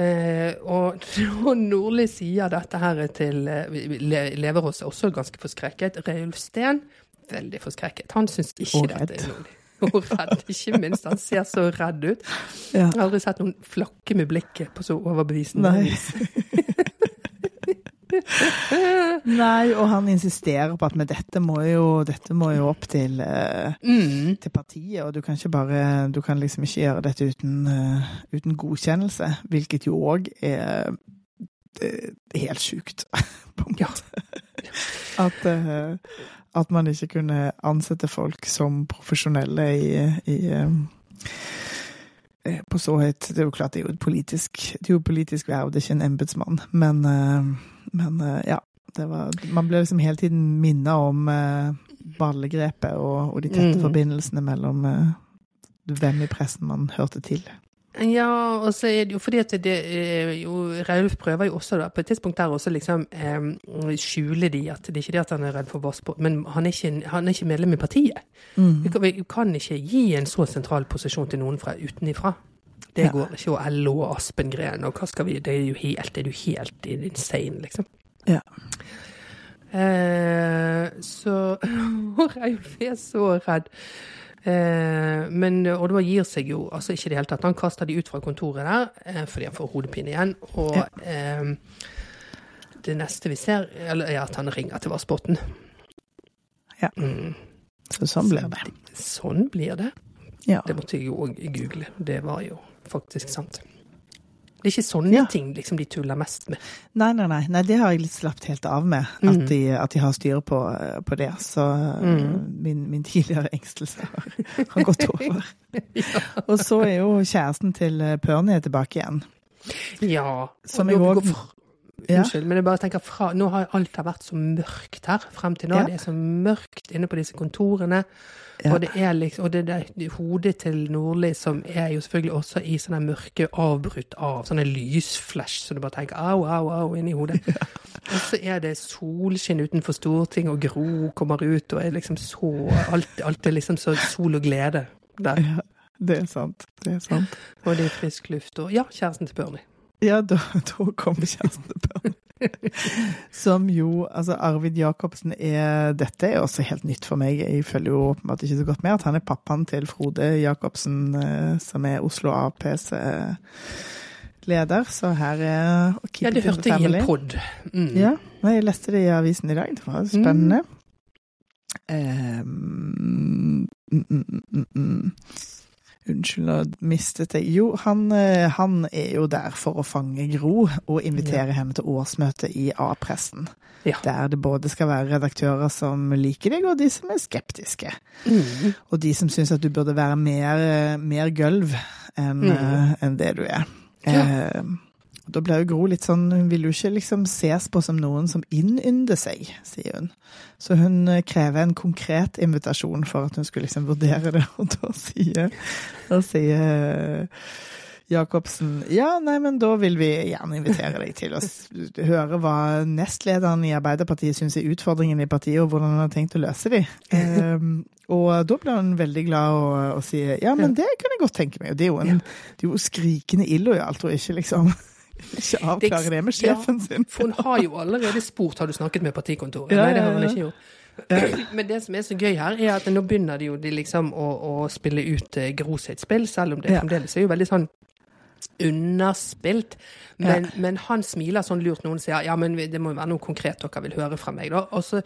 Eh, og når Nordli sier dette her til eh, Le- Leverås er også ganske forskrekket. Reulf Steen, veldig forskrekket. Han syns ikke dette er Nordli. Og redd, ikke minst. Han ser så redd ut. Jeg har aldri sett noen flakke med blikket på så overbevisende vis. Nei, og han insisterer på at men dette må jo, dette må jo opp til, uh, Mm. til partiet, og du kan ikke bare Du kan liksom ikke gjøre dette uten, uh, uten godkjennelse, hvilket jo òg er er helt sjukt, på en Ja. måte. At, uh, at man ikke kunne ansette folk som profesjonelle i, i eh, eh, på så høyt Det er jo klart det er jo et politisk, det er jo politisk verv, det er ikke en embetsmann. Men, eh, men eh, ja. Det var, man ble liksom hele tiden minnet om eh, ballegrepet og, og de tette mm. forbindelsene mellom eh, hvem i pressen man hørte til. Ja, og så er det jo fordi at det jo Raulf prøver jo også da, på et tidspunkt der også liksom eh, skjule de at det er ikke det at han er redd for Vassbotn, men han er, ikke, han er ikke medlem i partiet. Vi, kan, vi kan ikke gi en så sentral posisjon til noen fra utenifra. Det Ja. går ikke. Og LO og Aspengren og hva skal vi Det er jo helt, det er jo helt insane, liksom. Ja. Eh, så Reiulf er så redd. Eh, men Oddvar gir seg jo altså ikke i det hele tatt. Han kaster de ut fra kontoret der eh, fordi han får hodepine igjen. Og Ja. eh, det neste vi ser, eller, er at han ringer til Vassbotn. Ja. Mm. Så sånn blir det. Sånn blir det. Ja. Det måtte jeg jo òg google. Det var jo faktisk sant. Det er ikke sånne Ja. ting liksom de tuller mest med. Nei, nei, nei, nei. Det har jeg litt slappet helt av med. Mhm. At, de, at de har styr på, på det. Så Mhm. min, min tidligere engstelse har, har gått over. Og så er jo kjæresten til eh, Pernie tilbake igjen. Ja. Som jeg òg Ja. Unnskyld, men jeg bare tenker fra Nå har alt vært så mørkt her frem til nå. Ja. Det er så mørkt inne på disse kontorene. Ja. Og det er liksom, og det der hodet til Nordli som er jo selvfølgelig også i sånne mørke avbrutt av sånne lysflash, så du bare tenker au, au, au inni hodet. Og så er det solskinn utenfor Stortinget, og Gro kommer ut, og er liksom så Alt, alt er liksom så sol og glede der. Ja, det er sant. Det er sant. Og det er frisk luft, og ja, kjæresten til Bernie. Ja, da, da kommer kjæresten til Pernie. Som jo Altså, Arvid Jacobsen er Dette er også helt nytt for meg. Jeg følger jo åpenbart ikke så godt med at han er pappaen til Frode Jacobsen, eh, som er Oslo Aps eh, leder. Så her er Ja, det hørte jeg i en pod. Mm. Ja, jeg leste det i avisen i dag. Det var spennende. Mm. Um, mm, mm, mm Unnskyld, nå mistet jeg Jo, han, eh, han, er jo der for å fange Gro og invitere ja. henne til årsmøte i A-pressen. Ja. Der det både skal være redaktører som liker deg, og de som er skeptiske. Mm. Og de som syns at du burde være mer, mer gulv enn mm. uh, en det du er. Ja. Uh, da blir jo Gro litt sånn Hun vil jo ikke liksom ses på som noen som innynder seg, sier hun. Så hun eh, krever en konkret invitasjon for at hun skulle liksom vurdere det, og da sier, da sier eh, Jacobsen ja, nei, men da vil vi gjerne invitere deg til å høre hva nestlederen i Arbeiderpartiet syns er utfordringen i partiet, og hvordan han har tenkt å løse de. Um, og da ble hun veldig glad og, og sier ja, men det kan jeg godt tenke meg. Og Det er jo, en, det er jo skrikende illojalt og ikke liksom ikke avklare det med sjefen ja, sin. For hun har jo allerede spurt har du snakket med partikontoret. Ja, Nei, det har hun ikke gjort. Men det som er så gøy her, er at nå begynner de jo de liksom å, å spille ut eh, Gro sitt spill, selv om det fremdeles er jo veldig sånn underspilt. Men, ja. men, han smiler sånn lurt Noen sier ja, men det må være noe konkret dere vil høre fra meg. da. Og så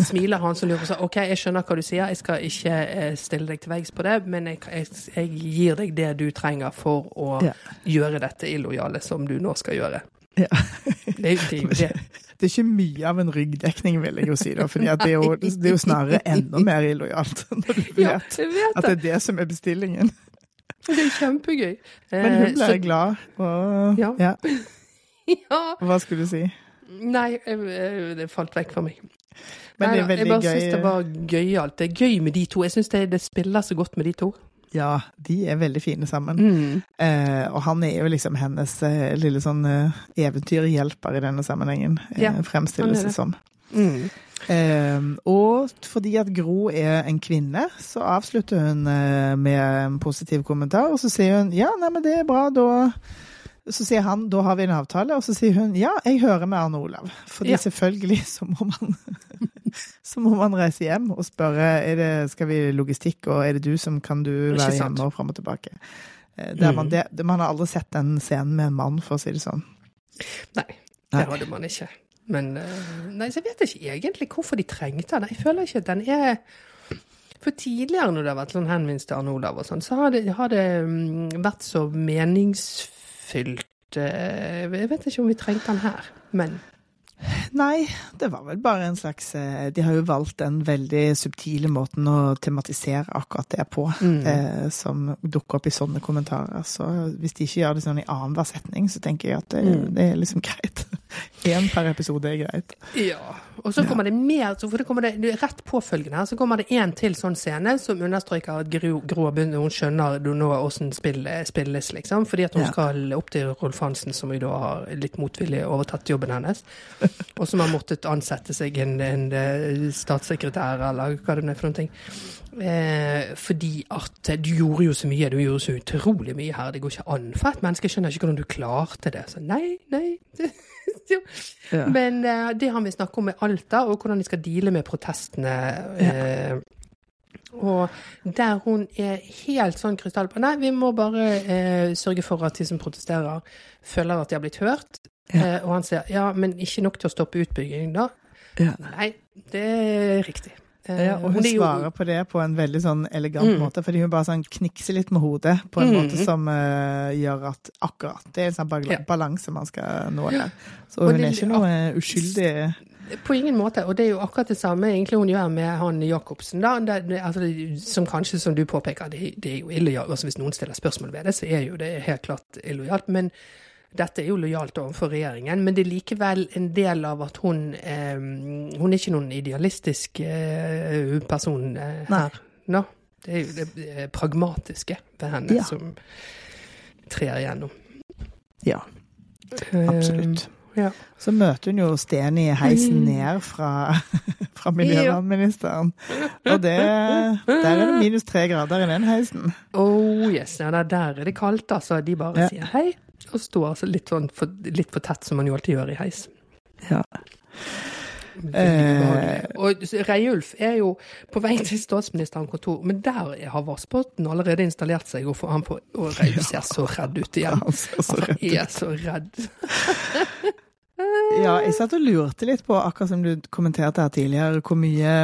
smiler han så lurt og sier OK, jeg skjønner hva du sier, jeg skal ikke eh, stille deg til veggs på det, men jeg, jeg, jeg, gir deg det du trenger for å ja. gjøre dette illojale som du nå skal gjøre. Ja. det, det, det. det er ikke mye av en ryggdekning, vil jeg jo si. da, fordi det er jo, det er jo snarere enda mer illojalt når du vet, ja, vet at det er det som er bestillingen. Det er kjempegøy. Men hun ble så, glad, og ja. ja. ja. Hva skulle du si? Nei, det falt vekk for meg. Men det er veldig gøy. Jeg bare syns det var gøyalt. Det er gøy med de to. Jeg syns det, det, spiller så godt med de to. Ja, de er veldig fine sammen. Mm. Eh, og han er jo liksom hennes eh, lille sånn eh, eventyrhjelper i denne sammenhengen, eh, ja, fremstilles det som. Mm. Eh, og fordi at Gro er en kvinne, så avslutter hun eh, med en positiv kommentar. Og så sier hun ja, nei, men det er bra, da Så sier han da har vi en avtale, og så sier hun ja, jeg hører med Arne Olav. Fordi ja. selvfølgelig så må man så må man reise hjem og spørre er det, skal vi logistikk, og er det du som kan du være hjemme og fram og tilbake. Eh, mm. Man, det, man har aldri sett den scenen med en mann, for å si det sånn. Nei, det hadde man ikke. Men eh, nei, så jeg vet ikke egentlig hvorfor de trengte den. Jeg føler ikke at den er For tidligere, når det har vært sånn henvendelse til Arne Olav og sånn, så har det, har det mm, vært så meningsfylt. Eh, jeg vet ikke om vi trengte den her, men Nei, det var vel bare en slags eh, De har jo valgt den veldig subtile måten å tematisere akkurat det på, mm. eh, som dukker opp i sånne kommentarer. Så hvis de ikke gjør det sånn i annenhver setning, så tenker jeg at det, mm. det er liksom greit. Én per episode er greit. Ja. Og så kommer ja. det mer, for det kommer det, rett påfølgende her, så kommer det en til sånn scene som understreker at Gro, Gro hun skjønner nå åssen spill spilles, liksom. Fordi at hun ja. skal opp til Rolf Hansen, som jo da har litt motvillig overtatt jobben hennes. Og som har måttet ansette seg en, en, en statssekretær, eller hva det er for noen ting. Eh, fordi at du gjorde jo så mye, du gjorde så utrolig mye her. Det går ikke an for et menneske. Jeg skjønner ikke hvordan du klarte det. Så nei, nei. ja. Men eh, det han vil snakke om, er Alta, og hvordan de skal deale med protestene. Uh, og der hun er helt sånn krystall på Nei, vi må bare eh, sørge for at de som protesterer, føler at de har blitt hørt. Ja. og han sier ja, men ikke nok til å stoppe utbygging, da. Nei, det er riktig. Ja, og hun svarer på det på en veldig sånn elegant mm. måte, fordi hun bare sånn knikser litt med hodet på en mm. måte som uh, gjør at akkurat Det er en sånn balanse man skal nå der. Så hun det, er ikke noe uskyldig på ingen måte, og det er jo akkurat det samme egentlig hun gjør med han Jacobsen. da, det, altså, Som kanskje, som du påpeker, det, det er jo illojalt. Altså, hvis noen stiller spørsmål ved det, så er jo det helt klart illojalt. Men dette er jo lojalt overfor regjeringen, men det er likevel en del av at hun eh, Hun er ikke noen idealistisk eh, person eh, her. No. Det er jo det pragmatiske ved henne ja. som trer igjennom. Ja, absolutt. Ja. Så møter hun jo Sten i heisen mm. ned fra, fra miljøvernministeren. Og det, der er det minus tre grader i den heisen. Oh yes, ja, der er det kaldt, altså. De bare ja. sier hei, og stå altså litt, sånn for, litt for tett, som man jo alltid gjør i heis. Ja. Eh. Og Reiulf er jo på vei til statsministerens kontor, men der har Vassbotn allerede installert seg, og, han får, og Reiulf ser så redd ut igjen. Han ser så Han er så redd. Ja, jeg satt og lurte litt på, akkurat som du kommenterte her tidligere, hvor mye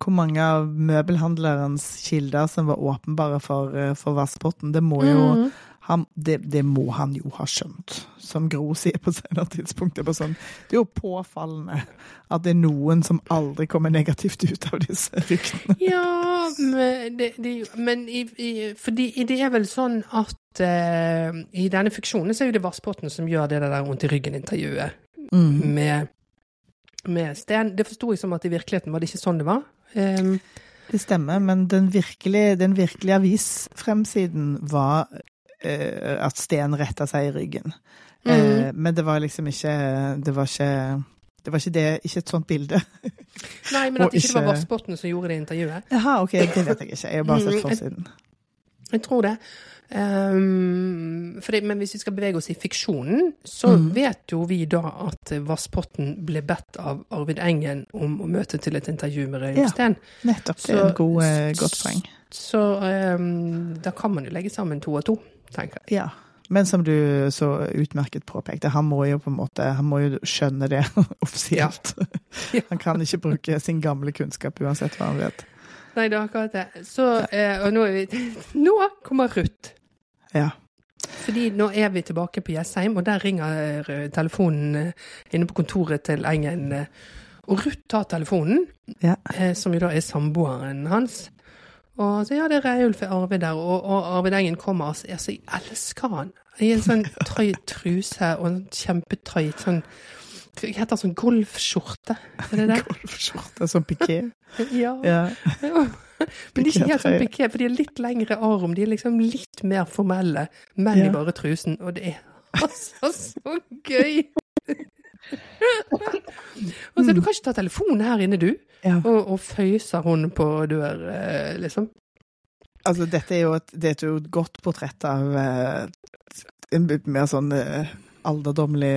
Hvor mange av møbelhandlerens kilder som var åpenbare for, eh, for Vassbotn. Det må jo Mm. Han, det, det må han jo ha skjønt, som Gro sier på senere tidspunkt. Det er, sånn, det er jo påfallende at det er noen som aldri kommer negativt ut av disse ryktene. Ja, men, det, det, men i, i, fordi det er vel sånn at uh, i denne fiksjonen så er jo det Vassbotn som gjør det der vondt i ryggen-intervjuet Mm. med, med Sten. Det forsto jeg som at i virkeligheten var det ikke sånn det var. Um, Det stemmer, men den virkelige, den virkelige avisfremsiden var at Sten retta seg i ryggen. Mm. Eh, men det var liksom ikke Det var ikke det var ikke, det, ikke et sånt bilde. nei, men at at ikke det var Vassbotn som gjorde det intervjuet. Jaha, ok, det vet jeg ikke. Jeg har bare sett Mm, forsiden. Jeg tror det. Um, det. men hvis vi skal bevege oss i fiksjonen, så Mm. vet jo vi da at Vassbotn ble bedt av Arvid Engen om å møte til et intervju med Ja. Reiulf Steen. Nettopp. Det er et god, eh, godt poeng. Så um, da kan man jo legge sammen to og to, tenker jeg. Ja. Men som du så utmerket påpekte, han må jo på en måte Han må jo skjønne det offisielt. Ja. Han kan ikke bruke sin gamle kunnskap uansett hva han vet. Nei, det er akkurat det. Så, eh, og nå, er vi, nå kommer Ruth. Ja. Fordi nå er vi tilbake på Jessheim, og der ringer eh, telefonen eh, inne på kontoret til Engen. Og Ruth tar telefonen, Ja. eh, som jo da er samboeren hans. Og så ja, det er Reiulf Arvid der, og, og Arvid Engen kommer altså. altså jeg elsker han. I en sånn trøy truse og en kjempetøyt sånn Hva heter sånn golfskjorte? Er det det? Golfskjorte sånn piké. Ja. Ja. Men de er ikke helt sånn piké, for de er litt lengre arm. De er liksom litt mer formelle, men Ja. i bare trusen. Og det er altså så gøy! Og så Du kan ikke ta telefonen her inne, du, ja. og, og føyser hun på dør, eh, liksom. Altså, dette er jo et, det er jo et godt portrett av eh, en mer sånn eh, alderdommelig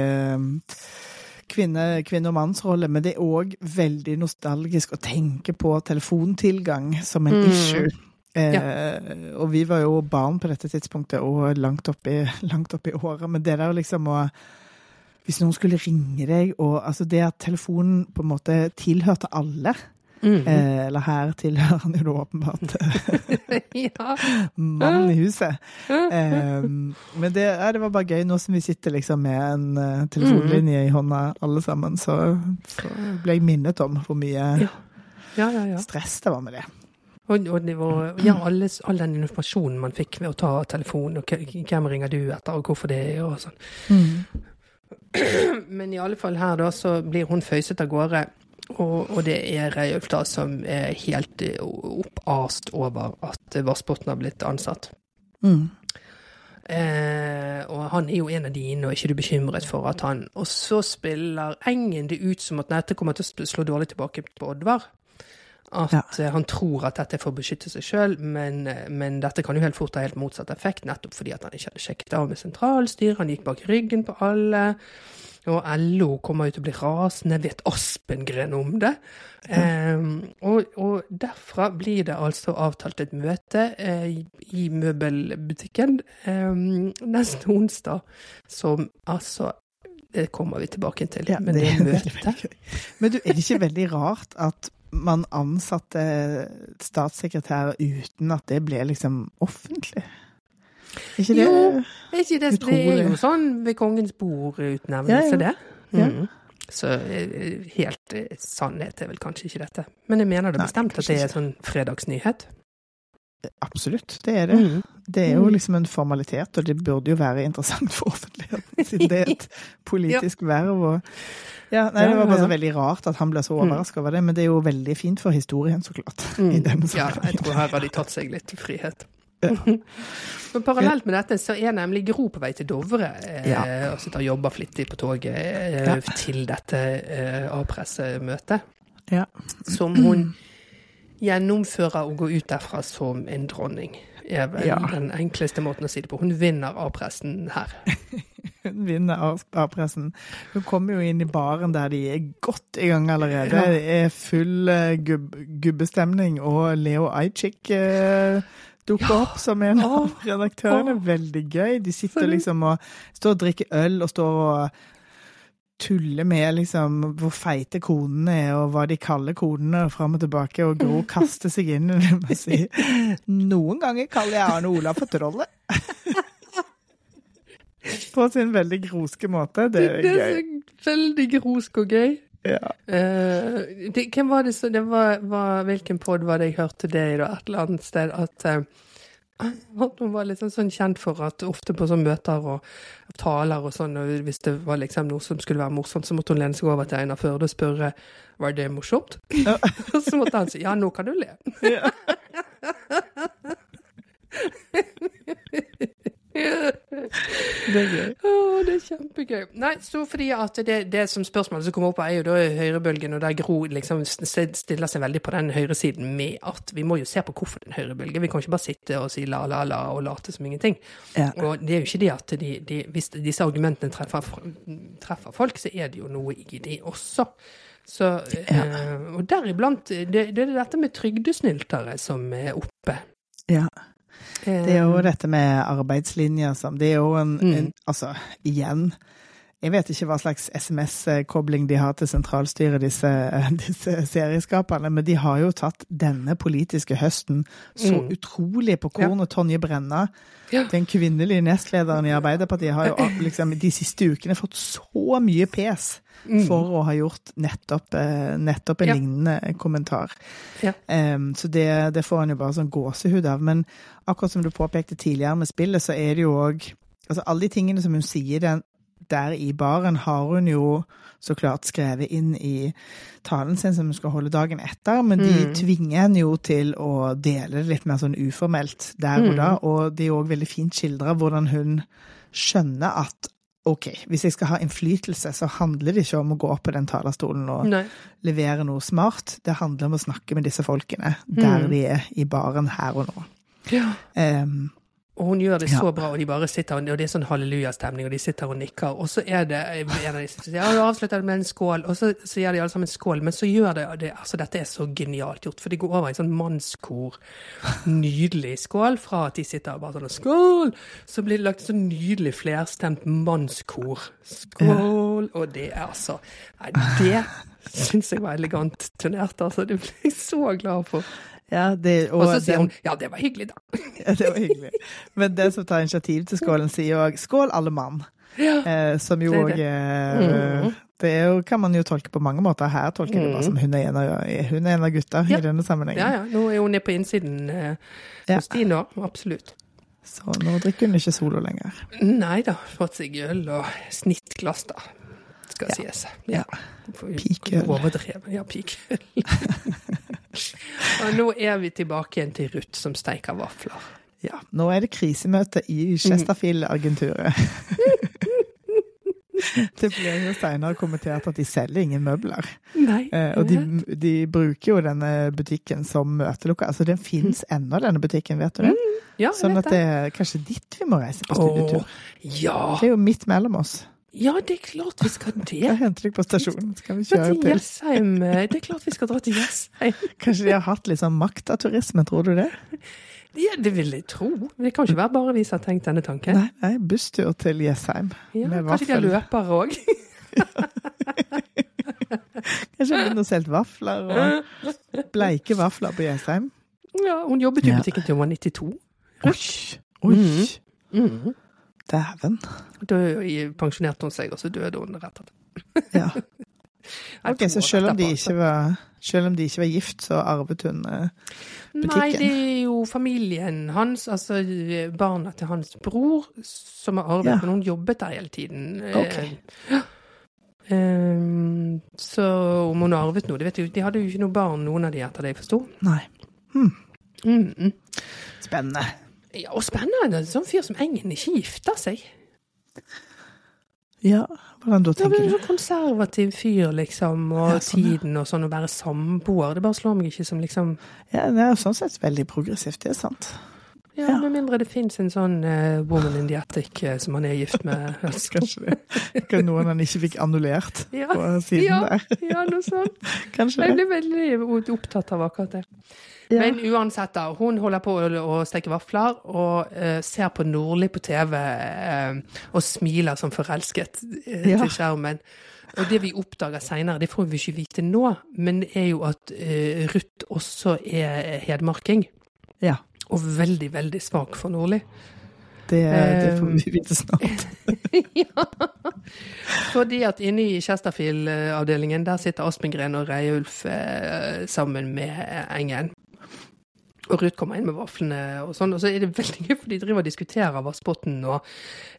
kvinne, kvinne- og mannsrolle, men det er òg veldig nostalgisk å tenke på telefontilgang som en Mm. issue. Eh, Og vi var jo barn på dette tidspunktet og langt opp langt i året, men det der liksom å Hvis noen skulle ringe deg, og altså det at telefonen på en måte tilhørte alle, Mhm. eh, eller her tilhører han jo åpenbart ja. mannen i huset. Um, men det, ja, det var bare gøy, nå som vi sitter liksom med en uh, telefonlinje i hånda alle sammen, så, så ble jeg minnet om hvor mye Ja. ja, ja, ja. stress det var med det. Og, og det var ja, alle, all den informasjonen man fikk ved å ta telefonen, og hvem ringer du etter, og hvorfor det, og sånn. Men i alle fall her da, så blir hun føyset av gårde. Og, og det er Reiulf da som er helt eh, oppast over at Vassbotn har blitt ansatt. Mm. Eh, og han er jo en av dine, og er ikke du bekymret for at han Og så spiller Engen det ut som at dette kommer til å slå dårlig tilbake på Oddvar. At Ja. eh, han tror at dette er for å beskytte seg sjøl, men, eh, men dette kan jo helt fort ha helt motsatt effekt, nettopp fordi at han ikke hadde sjekket av med sentralstyret, han gikk bak ryggen på alle. Og LO kommer jo til å bli rasende, vet Aspengren om det? Ehm, og, og derfra blir det altså avtalt et møte eh, i, i møbelbutikken eh, neste onsdag, som altså Det kommer vi tilbake til. Ja, men det det, møtet. Men du, er det ikke veldig rart at man ansatte statssekretærer uten at det ble liksom offentlig? Ikke det Jo. Ikke det, det er jo sånn ved kongens bord-utnevnelse, Ja, det. Ja. Mm. Så eh, helt eh, sannhet er vel kanskje ikke dette. Men jeg mener det Nei, bestemt at det er sånn fredagsnyhet. Absolutt, det er det. Mm. Det er jo Mm. liksom en formalitet, og det burde jo være interessant for offentligheten, siden det er et politisk verv. Og... Ja, nei, det var bare så veldig rart at han ble så overraska over det, men det er jo veldig fint for historien, så klart. Mm. Ja, jeg tror her har de tatt seg litt frihet. Men parallelt med dette så er nemlig Gro på vei til Dovre eh, Ja. og sitter og jobber flittig på toget eh, Ja. til dette eh, A-pressemøtet. Ja. Som hun gjennomfører å gå ut derfra som en dronning. er vel Ja. den enkleste måten å si det på. Hun vinner A-pressen her. Hun vinner av A-pressen. Hun kommer jo inn i baren der de er godt i gang allerede. Ja. Det er full eh, gubb, gubbestemning, og Leo Ajcik eh, dukker Ja. opp som en av redaktørene. Veldig gøy. De sitter liksom og står og drikker øl og står og tuller med liksom hvor feite konene er, og hva de kaller konene, fram og tilbake. Og Gro kaster seg inn å si Noen ganger kaller jeg Arne Olav for trollet. På sin veldig groske måte. Det er Det er gøy. veldig grosk og gøy. Ja. Uh, det, hvem var det som det var, var, Hvilken pod var det jeg hørte det i, da? Et eller annet sted? At, uh, hun var liksom sånn kjent for at ofte på sånne møter og taler og sånn, og hvis det var liksom noe som skulle være morsomt, så måtte hun lene seg over til Einar Førde og spørre var det morsomt. Ja. så måtte han si ja, nå kan du le. Ja. Det er gøy. Å, det er kjempegøy. Nei, så fordi at det, det som spørsmålet som kommer opp, er jo da høyrebølgen, og der Gro liksom stiller seg veldig på den høyresiden med at vi må jo se på hvorfor det er en høyrebølge. Vi kan ikke bare sitte og si la, la, la og late som ingenting. Ja. Og det er jo ikke det at de, de, hvis disse argumentene treffer, treffer folk, så er det jo noe i de også. Så, øh, og deriblant det, det er dette med trygdesnyltere som er oppe. ja. Det er jo dette med arbeidslinja som Det er jo en, Mm. en Altså, igjen. Jeg vet ikke hva slags SMS-kobling de har til sentralstyret, disse, disse serieskaperne, men de har jo tatt denne politiske høsten så Mm. utrolig på kornet. Tonje Brenna, Ja. den kvinnelige nestlederen i Arbeiderpartiet, har jo liksom de siste ukene fått så mye pes Mm. for å ha gjort nettopp, eh, nettopp en Ja. lignende kommentar. Ja. Um, så det, det får han jo bare sånn gåsehud av. Men akkurat som du påpekte tidligere med spillet, så er det jo òg Altså alle de tingene som hun sier den, der i baren, har hun jo så klart skrevet inn i talen sin som hun skal holde dagen etter, men de Mm. tvinger henne jo til å dele det litt mer sånn uformelt der og Mm. da, og det er òg veldig fint skildra hvordan hun skjønner at OK, hvis jeg skal ha innflytelse, så handler det ikke om å gå opp på den talerstolen og Nei. levere noe smart. Det handler om å snakke med disse folkene der Mm. de er i baren her og nå. Ja. Em, Og hun gjør det Ja. så bra, og de bare sitter, og det er sånn hallelujastemning, og de sitter og nikker. Og så er det en av de som sier ja, avslutter det med en skål, og så sier de alle sammen skål, men så gjør det, det Altså, dette er så genialt gjort, for de går over i en sånn mannskor. Nydelig skål, fra at de sitter og bare sånn skål, så blir det lagt en sånn nydelig flerstemt mannskor. Skål! Og det er altså Nei, det syns jeg var elegant turnert, altså. Det ble jeg så glad for. Ja, det, og Og så sier den- hun ja, det var hyggelig, da. Ja, det var hyggelig. Men den som tar initiativ til skålen, sier òg 'skål, alle mann'. Ja. Eh, som jo Det òg det. eh, Det er jo, kan man jo tolke på mange måter. Her tolker jeg det bare som hun er en av, hun er en av gutta Ja. i denne sammenhengen. Ja, ja. Nå er hun nede på innsiden eh, hos de nå. Absolutt. Så nå drikker hun ikke Solo lenger. Nei da. Fått seg øl og snittglass, da. Skal Ja. sies. Ja. Pikøl. Overdrevet. Ja, pikøl. og nå er vi tilbake igjen til Ruth som steiker vafler. Ja, nå er det krisemøte i Chesterfield-agenturet. det ble jo senere kommentert at de selger ingen møbler. Nei. Eh, og de, de bruker jo denne butikken som møtelokal. Altså den fins ennå, denne butikken, vet du det? ja, Sånn at det er kanskje dit vi må reise på studietur. Åh, ja. Det er jo midt mellom oss. Ja, det er klart vi skal det. Jeg henter deg på stasjonen, så kan vi kjøre til. Jessheim. eh, Det er klart vi skal dra til Jessheim. Kanskje de har hatt litt sånn makt av turisme, tror du det? Ja, det vil jeg tro. Det kan ikke være bare vi som har tenkt denne tanken. Nei, nei busstur til Jessheim. Ja, med kanskje de har løpere òg. Kanskje hun har solgt vafler og bleike vafler på Jessheim. Ja, hun jobbet i butikken til hun var 92. Oi! Mm. Mhm. Dæven. Da pensjonerte hun seg, og så døde hun rett etter. Ja. Ok, så selv om, de ikke var, selv om de ikke var gift, så arvet hun butikken? Nei, det er jo familien hans, altså barna til hans bror, som har arvet, Ja. men hun jobbet der hele tiden. Okay. Ok. Ja. Ehm, så om hun har arvet noe, det vet jeg. De hadde jo ikke noe barn, noen av de, etter det jeg forsto. Nei. Mm. Spennende. Ja, og spennende. En sånn fyr som Engen ikke gifter seg. Ja, hvordan da, tenker du? Ja, en sånn konservativ fyr, liksom, og Ja, sånn, ja. tiden og sånn, å være samboer. Det bare slår meg ikke som liksom Ja, det er jo sånn sett veldig progressivt, det er sant. Ja, Ja. Med mindre det fins en sånn uh, woman in the attic uh, som han er gift med. Kanskje det. Kan noen han ikke fikk annullert Ja. på siden Ja, der. ja, noe sånt. Kanskje Jeg det. blir veldig opptatt av akkurat det. Ja. Men uansett, da. Hun holder på å, steke vafler og uh, ser på Nordli på TV og smiler som forelsket til skjermen. Og det vi oppdager seinere, det får vi ikke vite nå, men det er jo at Ruth også er hedmarking. Ja. Og veldig, veldig svak for Nordli. Det, det får Um, vi vite snart. ja. Fordi at inne i Chesterfield-avdelingen, der sitter Aspengren og Reiulf eh, sammen med Engen. Og Ruth kommer inn med vaflene og sånn, og så er det veldig gøy, for de driver og diskuterer Vassbotn og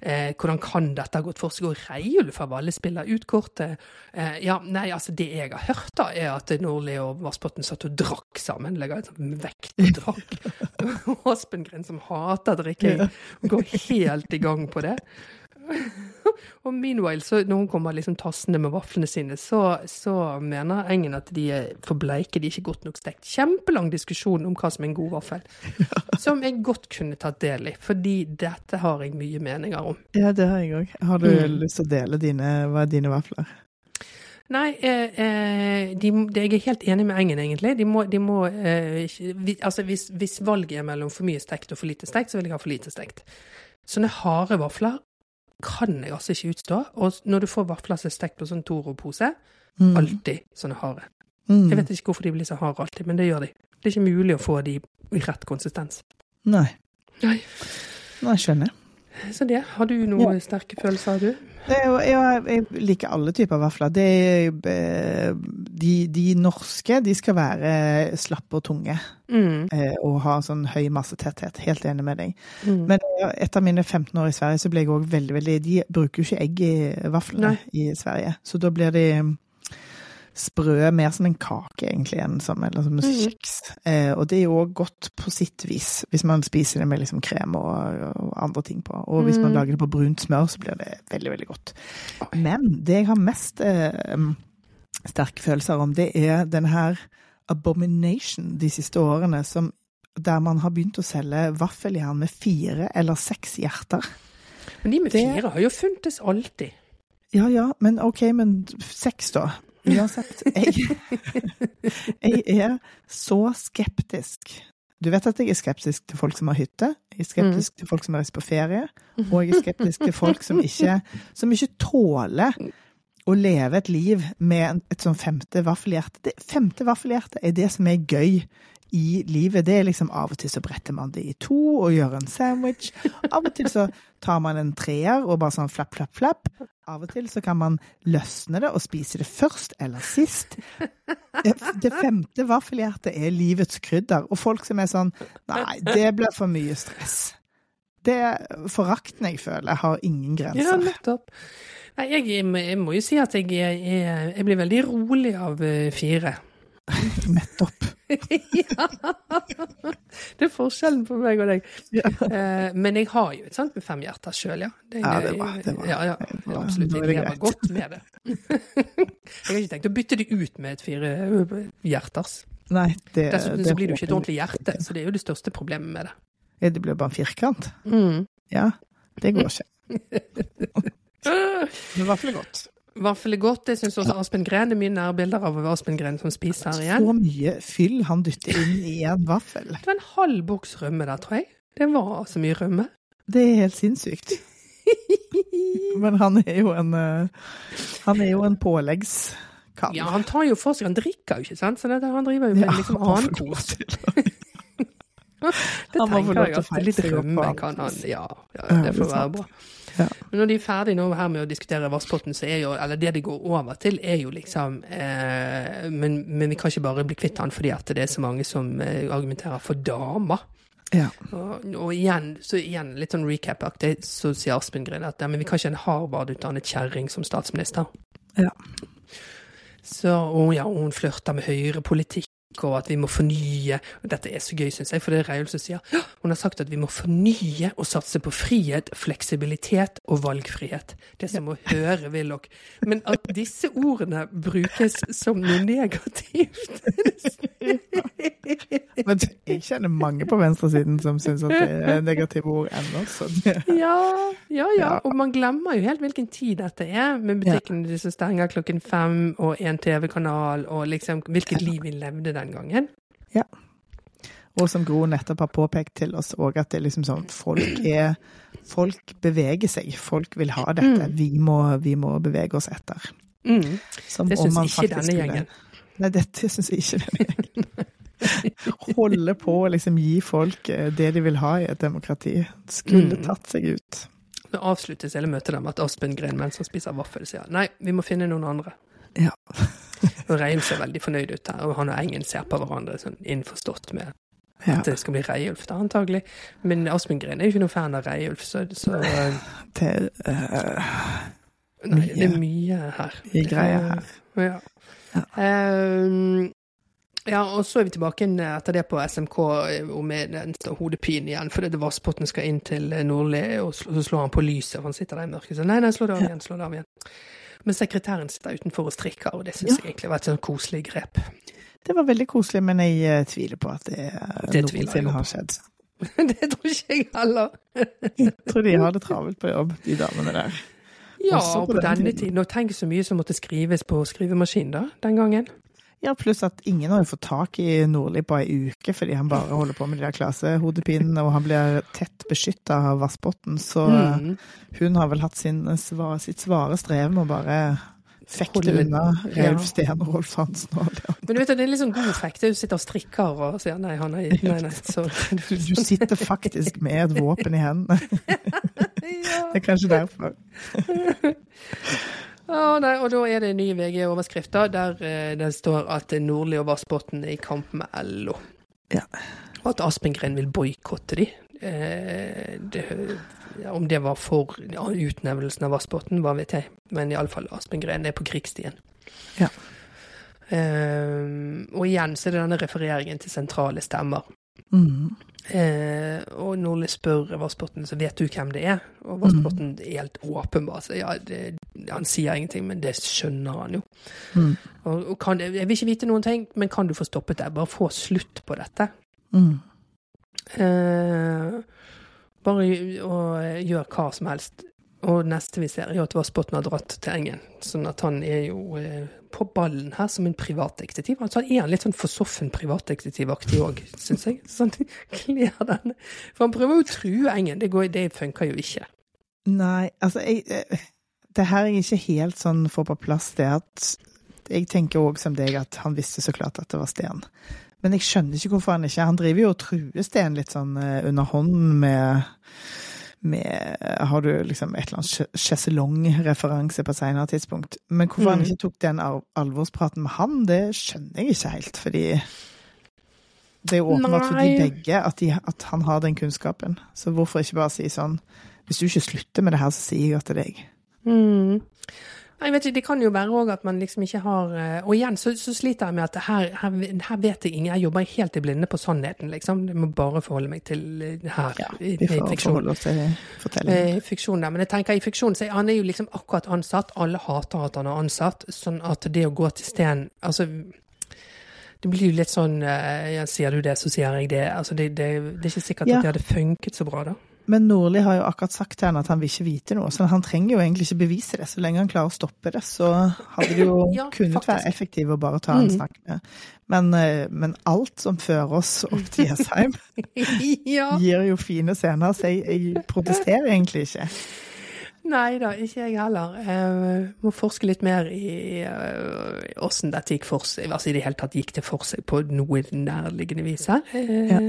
eh, hvordan kan dette ha gått for seg. Og Reiulf av alle spiller ut kortet. Eh, ja, nei, altså det jeg har hørt da, er at Nordli og Vassbotn satt og drakk sammen. Legger en sånn vekt og drakk. Aspengren som hater drikking, går helt i gang på det. Og meanwhile, så når hun kommer liksom tassende med vaflene sine, så, så mener Engen at de er for bleike, de er ikke godt nok stekt. Kjempelang diskusjon om hva som er en god vaffel. Som jeg godt kunne tatt del i, fordi dette har jeg mye meninger om. Ja, det har jeg òg. Har du Mm. lyst til å dele dine, hva er dine vafler? Nei, eh, eh, de, de, jeg er helt enig med Engen, egentlig. De må, de må eh, vi, altså hvis, hvis valget er mellom for mye stekt og for lite stekt, så vil jeg ha for lite stekt. Sånne harde vafler kan jeg altså ikke utstå. Og når du får vafler som er stekt på sånn Toro-pose, Mm. alltid sånne harde. Mm. Jeg vet ikke hvorfor de blir så harde alltid, men det gjør de. Det er ikke mulig å få de i rett konsistens. Nei. Nei. Nei, skjønner. Så det. Har du noen sterke følelser, du? Det jo, jeg, liker alle typer vafler. Det er, eh, de, de norske de skal være slappe og tunge Mm. eh, og ha sånn høy massetetthet. Helt enig med deg. Mm. Men etter mine 15 år i Sverige så ble jeg òg veldig, veldig De bruker jo ikke egg i vaflene Nei. i Sverige. Så da blir de sprø, mer som en kake egentlig enn som, eller som en Mhm. kjeks. Eh, og det er jo òg godt på sitt vis, hvis man spiser det med liksom krem og, og andre ting på. Og hvis man Mm. lager det på brunt smør, så blir det veldig, veldig godt. Men det jeg har mest eh, sterke følelser om, det er den her abomination de siste årene, som, der man har begynt å selge vaffeljern med fire eller seks hjerter. Men de med Det- fire har jo funtes alltid. Ja ja, men ok, men seks da. Uansett, jeg, jeg er så skeptisk. Du vet at jeg er skeptisk til folk som har hytte, jeg er skeptisk til folk som har reist på ferie, og jeg er skeptisk til folk som ikke, som ikke tåler å leve et liv med et sånn femte vaffelhjerte. Det femte vaffelhjerte er det som er gøy i livet. Det er liksom av og til så bretter man det i to og gjør en sandwich. Av og til så tar man en treer og bare sånn flapp, flapp, flapp. Av og til så kan man løsne det og spise det først eller sist. Det femte vaffelhjertet er livets krydder, og folk som er sånn Nei, det blir for mye stress. Det Forakten jeg føler, har ingen Ja, grenser. nettopp. Nei, jeg, jeg, må- jo si at jeg, er- jeg blir veldig rolig av eh, fire. Nettopp. ja. Det er forskjellen på meg og deg. Ja. Eh, men jeg har jo et sånt med fem hjerter sjøl, ja. Det, Ja, det var- det var- ja, ja, det var- absolutt. Jeg lever godt med det. jeg har ikke tenkt å bytte det ut med et fire eh, hjerters. Nei, det, Dessuten det så blir det jo ikke et ordentlig hjerte, så det er jo det største problemet med det. Det blir bare en firkant. Mm. Ja, det går ikke. Men vaffel er godt. Vaffel er godt. Jeg syns også Aspen Gren. Det er mye nærbilder av Aspen Gren som spiser her igjen. Så mye fyll han dytter inn i en vaffel. Det var en halv boks rømme der, tror jeg. Det var så mye rømme. Det er helt sinnssykt. Men han er jo en eh, Han er jo en påleggskalv. Ja, han tar jo for seg, han drikker jo ikke, sant? Så det, han driver jo med liksom han må annen kos. Det Han må få lov til å feile seg opp på kan han Ja, ja det får være bra. Ja. Men når de er ferdige nå her med å diskutere Vassbotn, så er jo Eller det de går over til, er jo liksom eh, men, men vi kan ikke bare bli kvitt han fordi at det er så mange som eh, argumenterer for damer. Ja. Og, og igjen, så igjen, litt sånn recap-aktig, så sier Aspen Grin at ja, men vi kan ikke ha en Harvard-utdannet kjerring som statsminister. Ja. Så og ja, hun flørter med høyrepolitikk, og at vi må fornye. Og dette er så gøy, syns jeg, for det er Reiulf som sier «Ja, hun har sagt at vi må fornye og satse på frihet, fleksibilitet og valgfrihet. Det som å høre Willoch. Men at disse ordene brukes som noe negativt Men jeg kjenner mange på venstresiden som syns at det er negative ord ennå. Så det, Ja, ja, ja. Ja. Og man glemmer jo helt hvilken tid dette er, med butikkene som stenger klokken fem, og en TV-kanal, og liksom hvilket liv vi levde den gangen. Ja. og som Gro nettopp har påpekt til oss òg, at det er liksom sånn folk er Folk beveger seg. Folk vil ha dette. Mm. Vi, må, vi må bevege oss etter. Mm. Det syns ikke denne gjengen. Nei, dette syns jeg ikke denne gjengen. Holde på å liksom gi folk eh, det de vil ha i et demokrati. Skulle Mm. tatt seg ut. Så avsluttes hele møtet med at Aspen Gren som spiser vaffel sier nei, vi må finne noen andre. Ja. Og Reiulf ser veldig fornøyd ut der, og han og Engen ser på hverandre sånn innforstått med ja. at det skal bli Reiulf da, antagelig. Men Aspen Gren er jo ikke noen fan av Reiulf, så, så Det er uh, Nei, det er mye her. i greia her. Ja. Ja. Um, ja, og så er vi tilbake etter det på SMK eh, og med den hodepinen igjen, fordi det Vassbotten skal inn til eh, Nordli, og så slår han på lyset, for han sitter der i mørket. Så nei, nei, slå det av igjen, slå det av igjen. Men sekretæren sitter utenfor og strikker, og det syns Ja. jeg egentlig var et sånn koselig grep. Det var veldig koselig, men jeg eh, tviler på at det, eh, Det noensinne har skjedd. det tror ikke jeg heller. Jeg tror de har det travelt på jobb, de damene der. Ja, på på denne tiden. tiden. Og tenk så mye som måtte skrives på skrivemaskin da, den gangen. Ja, pluss at ingen har jo fått tak i Nordli på ei uke, fordi han bare holder på med de der klasehodepinene, og han blir tett beskytta av Vassbotn, så Mm. hun har vel hatt sin, sitt svare strev med å bare fekte unna ja. Steen og Rolf Hansen og andre. Men du vet, det er litt sånn god effekt. Du sitter og strikker og sier nei, han er Nei, nei, så Du, sitter faktisk med et våpen i hendene. ja. Det er kanskje derfor. Å, nei, og da er det nye VG-overskrifter der eh, det står at Nordli og Vassbotn er i kamp med LO. Ja. Og at Aspengren vil boikotte de. Eh, det, ja, om det var for ja, utnevnelsen av Vassbotn, hva vet jeg. Men iallfall Aspengren er på krigsstien. Ja. Eh, og igjen så er det denne refereringen til sentrale stemmer. Mm. Eh, og Nordli spør Vassbotn så vet du hvem det er. Og Vassbotn er helt åpenbar. Så ja, det, han sier ingenting, men det skjønner han jo. Mm. Og, og kan, jeg vil ikke vite noen ting, men kan du få stoppet det? Bare få slutt på dette. Mm. Eh, bare og gjør hva som helst. Og neste vi ser, er at Vassbotn har dratt til Engen. Sånn at han er jo eh, på ballen her som en privatdetektiv. Altså han er litt sånn forsoffen privatdetektivaktig òg, syns jeg. Sånn kler den. For han prøver jo å true Engen. Det, går, det funker jo ikke. Nei, altså jeg, eh, Det her jeg ikke helt sånn får på plass, det at Jeg tenker òg som deg at han visste så klart at det var Sten. Men jeg skjønner ikke hvorfor han ikke Han driver jo og truer Sten litt sånn eh, under hånden med med Har du liksom et eller annet sjeselongreferanse på et senere tidspunkt? Men hvorfor han Mm. ikke tok den alvorspraten med han, det skjønner jeg ikke helt. Fordi det er jo åpenbart for de begge at, de, at han har den kunnskapen. Så hvorfor ikke bare si sånn Hvis du ikke slutter med det her, så sier jeg det til deg. Mm. Jeg vet ikke, Det kan jo være òg at man liksom ikke har eh, Og igjen så, så sliter jeg med at her, her, her vet jeg ingen Jeg jobber helt i blinde på sannheten, liksom. Jeg må bare forholde meg til eh, her i, Vi får forholde oss til fortellingen. Eh, fiksjon der. Men jeg tenker i fiksjon så han er jo liksom akkurat ansatt. Alle hater at han er ansatt. Sånn at det å gå til Sten Altså det blir jo litt sånn ja, Sier du det, så sier jeg det. Altså, det, det, det er ikke sikkert Ja. at det hadde funket så bra, da. Men Nordli har jo akkurat sagt til henne at han vil ikke vite noe, så han trenger jo egentlig ikke bevise det. Så lenge han klarer å stoppe det, så hadde det jo Ja, kunnet faktisk. være effektivt å bare ta en Mhm. snakk med. Men, eh, men alt som fører oss opp til Jessheim, ja. gir jo fine scener, så jeg, jeg protesterer egentlig ikke. Nei da, ikke jeg heller. Jeg må forske litt mer i eh, åssen dette gikk for seg. Altså i det hele tatt gikk det for seg på noe nærliggende vis her. Eh, Ja.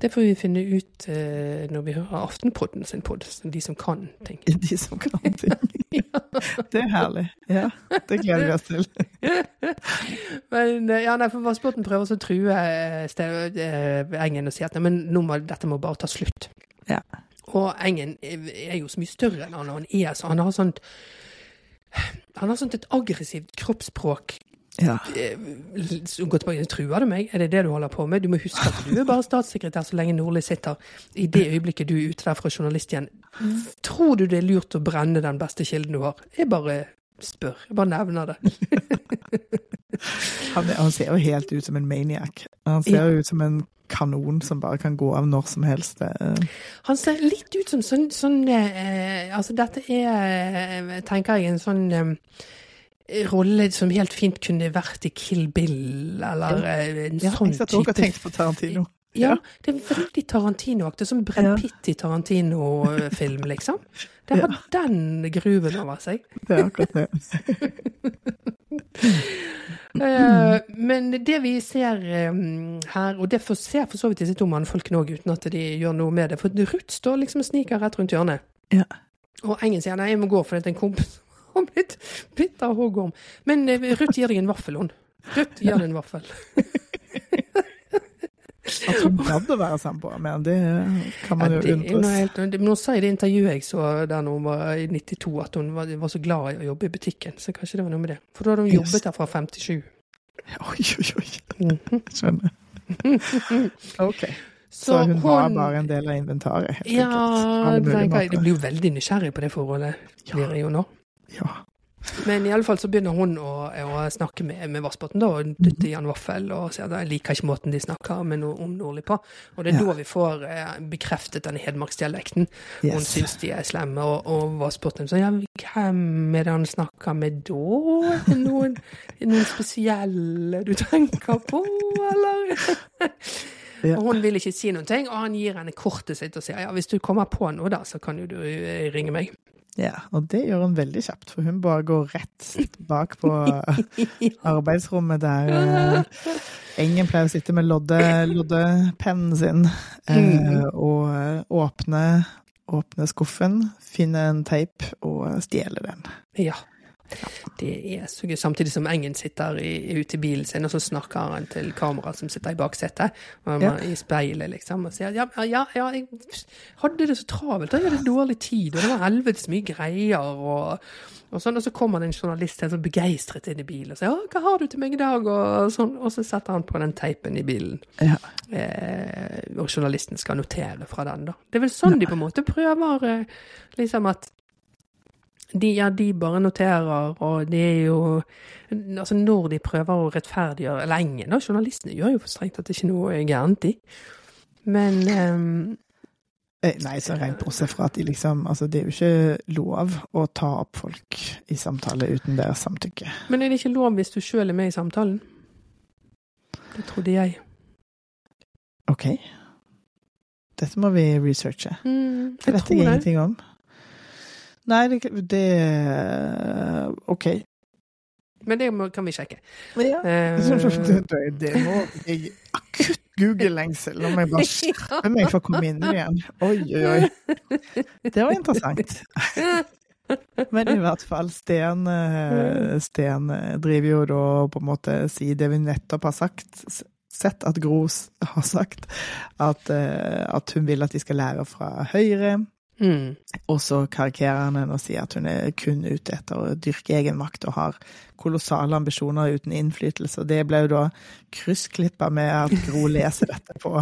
Det får vi finne ut eh, når vi hører Aftenpodden sin pod, de som kan ting. De som kan ting. Det er herlig. Ja, det gleder vi oss til. Men eh, ja, nei, for Vassbotn prøver så å true eh, eh, Engen og si at nei, men nå må, dette må bare ta slutt. Ja. Og Engen er jo så mye større enn han, han er så Han har sånt Han har sånt et aggressivt kroppsspråk. Ja. Eh, Gå tilbake, truer du meg? Er det det du holder på med? Du må huske at du er bare statssekretær så lenge Nordli sitter. I det øyeblikket du er ute der fra journalist igjen, tror du det er lurt å brenne den beste kilden du har? Jeg bare spør. Jeg bare nevner det. Han, han ser jo helt ut som en maniac. Han ser jo ut som en kanon som bare kan gå av når som helst. Han ser litt ut som sånn, sånn eh, Altså, dette er, eh, tenker jeg, en sånn eh, rolle som helt fint kunne vært i Kill Bill, eller eh, en Ja, sånn jeg satt også og type tenkte på Tarantino. Ja, det er veldig Tarantino-aktig. Som Ja. Pitt i Tarantino-film, liksom. Det har den gruven over seg. Det er akkurat det. Eh, men det vi ser eh, her, og det ser for så vidt disse to mannfolkene òg, uten at de gjør noe med det, for Ruth står liksom og sniker rett rundt hjørnet. Ja. Og Engen sier nei, jeg må gå fordi det er en kompis har blitt bitt av hoggorm. Men eh, Ruth gir deg en vaffel, hun. Ruth gir deg en vaffel. At hun gadd å være samboer med det kan man Ja, jo det noe undres. men hun sa i det intervjuet jeg så der hun var i 92, at hun var, var så glad i å jobbe i butikken. Så kanskje det var noe med det. For da hadde hun Yes. jobbet der fra 57. Oi, oi, oi. Jeg Skjønner. OK. Så, Så hun var bare en del av inventaret, helt Ja, enkelt. Du blir jo veldig nysgjerrig på det forholdet. Ja. Blir jeg jo nå. Ja. Men i alle fall så begynner hun å, å snakke med, med Vassbotn og dytte i han vaffel, og sier at jeg liker ikke måten de snakker med no, om Nordli på. Og det er Ja. da vi får eh, bekreftet denne hedmarksdialekten. Hun Yes. syns de er slemme, og, og Vassbotn sier ja, hvem er det han snakker med da? Er det noen, noen spesielle du tenker på, eller? Ja. Og hun vil ikke si noen ting, og han gir henne kortet sitt og sier ja, hvis du kommer på noe da, så kan jo du eh, ringe meg. Ja, og det gjør hun veldig kjapt, for hun bare går rett bak på arbeidsrommet der eh, Engen pleier å sitte med lodde, loddepennen sin eh, og eh, åpne, åpne skuffen, finne en teip og stjele den. Ja. Det er så gøy. Samtidig som Engen sitter i, ute i bilen sin, og så snakker han til kameraet som sitter i baksetet, og Ja. i speilet, liksom, og sier ja, ja, ja, jeg hadde det så travelt, jeg hadde dårlig tid, og det var helvetes mye greier, og, og sånn, og så kommer det en journalist helt sånn begeistret inn i bilen og sier ja, hva har du til meg i dag, og sånn, og så setter han på den teipen i bilen. Ja. Eh, og journalisten skal notere fra den, da. Det er vel sånn de på en måte prøver, eh, liksom at de, ja, de bare noterer, og det er jo Altså, når de prøver å rettferdiggjøre Eller ingen av journalistene gjør jo for strengt at det ikke er noe gærent, i. Men um, Nei, så rent bortsett fra at de liksom Altså, det er jo ikke lov å ta opp folk i samtale uten deres samtykke. Men er det ikke lov hvis du sjøl er med i samtalen? Det trodde jeg. OK. Dette må vi researche. Mm, Det vet jeg ingenting om. Nei, det, det OK. Men det må, kan vi sjekke. Ja. Eh, Det, det må jeg akutt Google-lengsel. Nå må jeg bare skjerpe meg for å komme inn igjen. Oi, oi, oi. Det var interessant. Men i hvert fall, Sten, eh, Sten eh, driver jo da på en måte sier det vi nettopp har sagt. Sett at Gros har sagt at, at hun vil at de skal lære fra Høyre. Mm. Og så karikerer han henne og sier at hun er kun ute etter å dyrke egen makt og har kolossale ambisjoner uten innflytelse. Og det ble jo da kryssklippa med at Gro leser dette på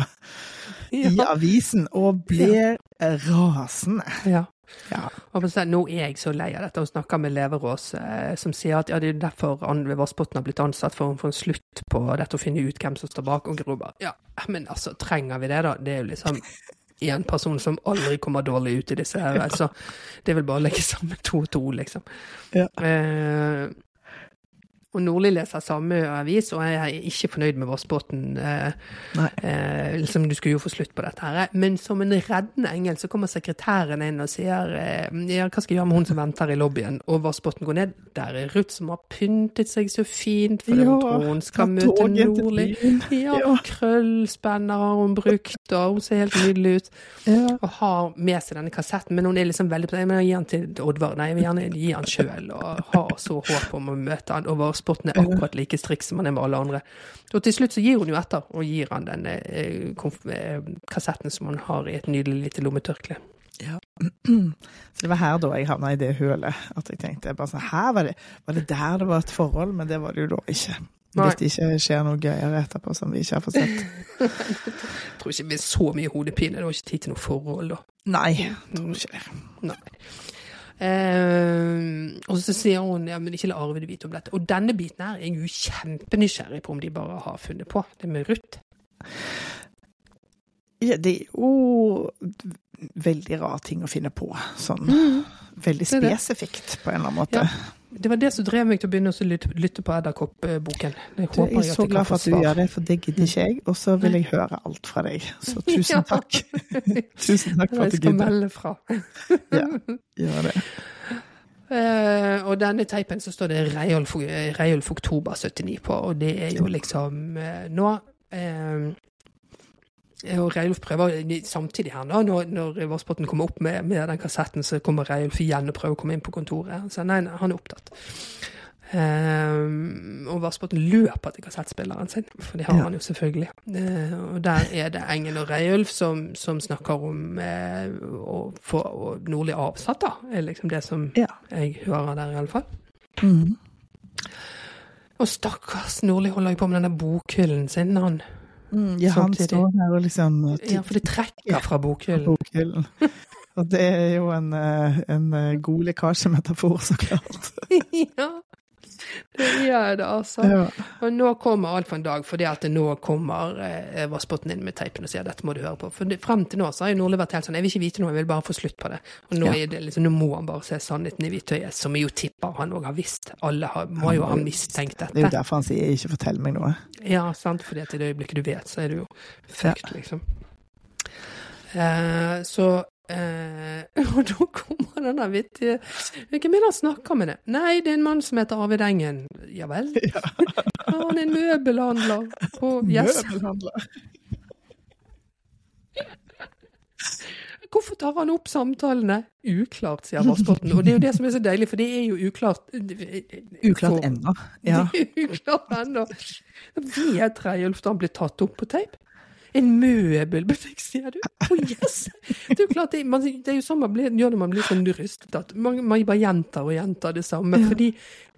i avisen og blir rasende. ja. Ja. Og så, nå er jeg så lei av dette, og snakker med Leverås, eh, som sier at ja, det er derfor Anne Vassbotn har blitt ansatt, for å få en slutt på dette å finne ut hvem som står bak. Og Gro bare ja, men altså, trenger vi det, da? Det er jo liksom én person som aldri kommer dårlig ut i disse her. Så det er vel bare å legge sammen to og to, liksom. Ja. Eh, og Nordli leser samme avis, og jeg er ikke fornøyd med Vassbotn. Eh, eh, liksom, du skulle jo få slutt på dette her. Men som en reddende engel så kommer sekretæren inn og sier eh, ja, hva skal jeg gjøre med hun som venter i lobbyen? Og Vassbotn går ned. Der er Ruth som har pyntet seg så fint, fordi hun tror hun skal møte Nordli. Ja, Ja. krøllspenner har hun brukt, og hun ser helt nydelig ut. Ja. Og har med seg denne kassetten, men hun er liksom veldig på det. Jeg vil gi den til Oddvar. Nei, jeg vil gjerne gi han sjøl, og har så håp om å møte han. Og Vassbotn er akkurat like striks som han er med alle andre. Og til slutt så gir hun jo etter, og gir han den eh, eh, kassetten som han har i et nydelig lite lommetørkle. Så det var her da jeg havna i det hølet. At jeg tenkte bare sånn Her var det, var det der det var et forhold? Men det var det jo da ikke. Hvis det ikke skjer noe gøyere etterpå som vi ikke har fått sett. Jeg tror ikke det blir så mye hodepine. Det var ikke tid til noe forhold da. Nei, jeg tror ikke det. Nei. Eh, og så sier hun ja, men ikke la Arvid vite om dette. Og denne biten her er jeg jo kjempenysgjerrig på om de bare har funnet på. Det med Ruth. Ja, det er jo veldig rar ting å finne på. Sånn veldig er det. spesifikt, på en eller annen måte. Ja. Det var det som drev meg til å begynne å lytte, lytte på Edderkopp-boken. Jeg, Du, jeg er så glad for at du gjør det, for det gidder ikke jeg. Og så vil jeg høre alt fra deg. Så tusen takk. Tusen takk for at du skal melde fra. Ja, gjør det. Uh, og denne teipen så står det Reiulf, Oktober 79 på, og det er jo liksom uh, nå eh, og Reiulf prøver samtidig her da, når, når Vassbotn kommer opp med, med den kassetten, så kommer Reiulf igjen og prøver å komme inn på kontoret. Han sier nei, nei han er opptatt. Eh, og Vassbotn løper til kassettspilleren sin, for det har Ja. han jo selvfølgelig. Uh, og der er det Engen og Reiulf som, som snakker om uh, å få Nordli avsatt, da. er liksom det som Ja. jeg hører der, iallfall. Mm. Og stakkars Nordli holder jo på med denne bokhyllen sin, han. Mm, ja, han Samtidig. står her og liksom Ja, for det trekker fra bokhyllen. bokhyllen. Og det er jo en, eh, en eh, god lekkasjemetafor, så klart. ja, det gjør det, altså. Ja. Og nå kommer alt for en dag, fordi at nå kommer eh, Vassbotn inn med teipen og sier dette må du høre på. For det, frem til nå så har jo Nordli vært helt sånn jeg vil ikke vite noe, jeg vil bare få slutt på det. Og nå, Ja. det liksom, nå må han bare se sannheten i hvitøyet, som jeg jo tipper han òg har visst. Alle har, må jo ha mistenkt dette. Det er jo derfor han sier 'ikke fortell meg noe'. Ja, sant, fordi at i det øyeblikket du vet, så er du jo fucked, liksom. Eh, så eh, Og da kommer den der vittige Hvem er det han snakker med det? Nei, det er en mann som heter Arvid Engen. Ja vel? Ja. Han er en møbelhandler på Yes. Møbelhandler. Hvorfor tar han opp samtalene? Uklart, sier Vassbotn. Og det er jo det som er så deilig, for det er jo uklart. Uklart ennå. Ja. Det er uklart ennå. Vet Reiulf da han ble tatt opp på teip? En møbelbutikk, sier du? Å, yes! Det er jo klart, det, man, det er jo sånn man blir, gjør når man blir sånn rystet, at man, man bare gjentar og gjentar det samme. Fordi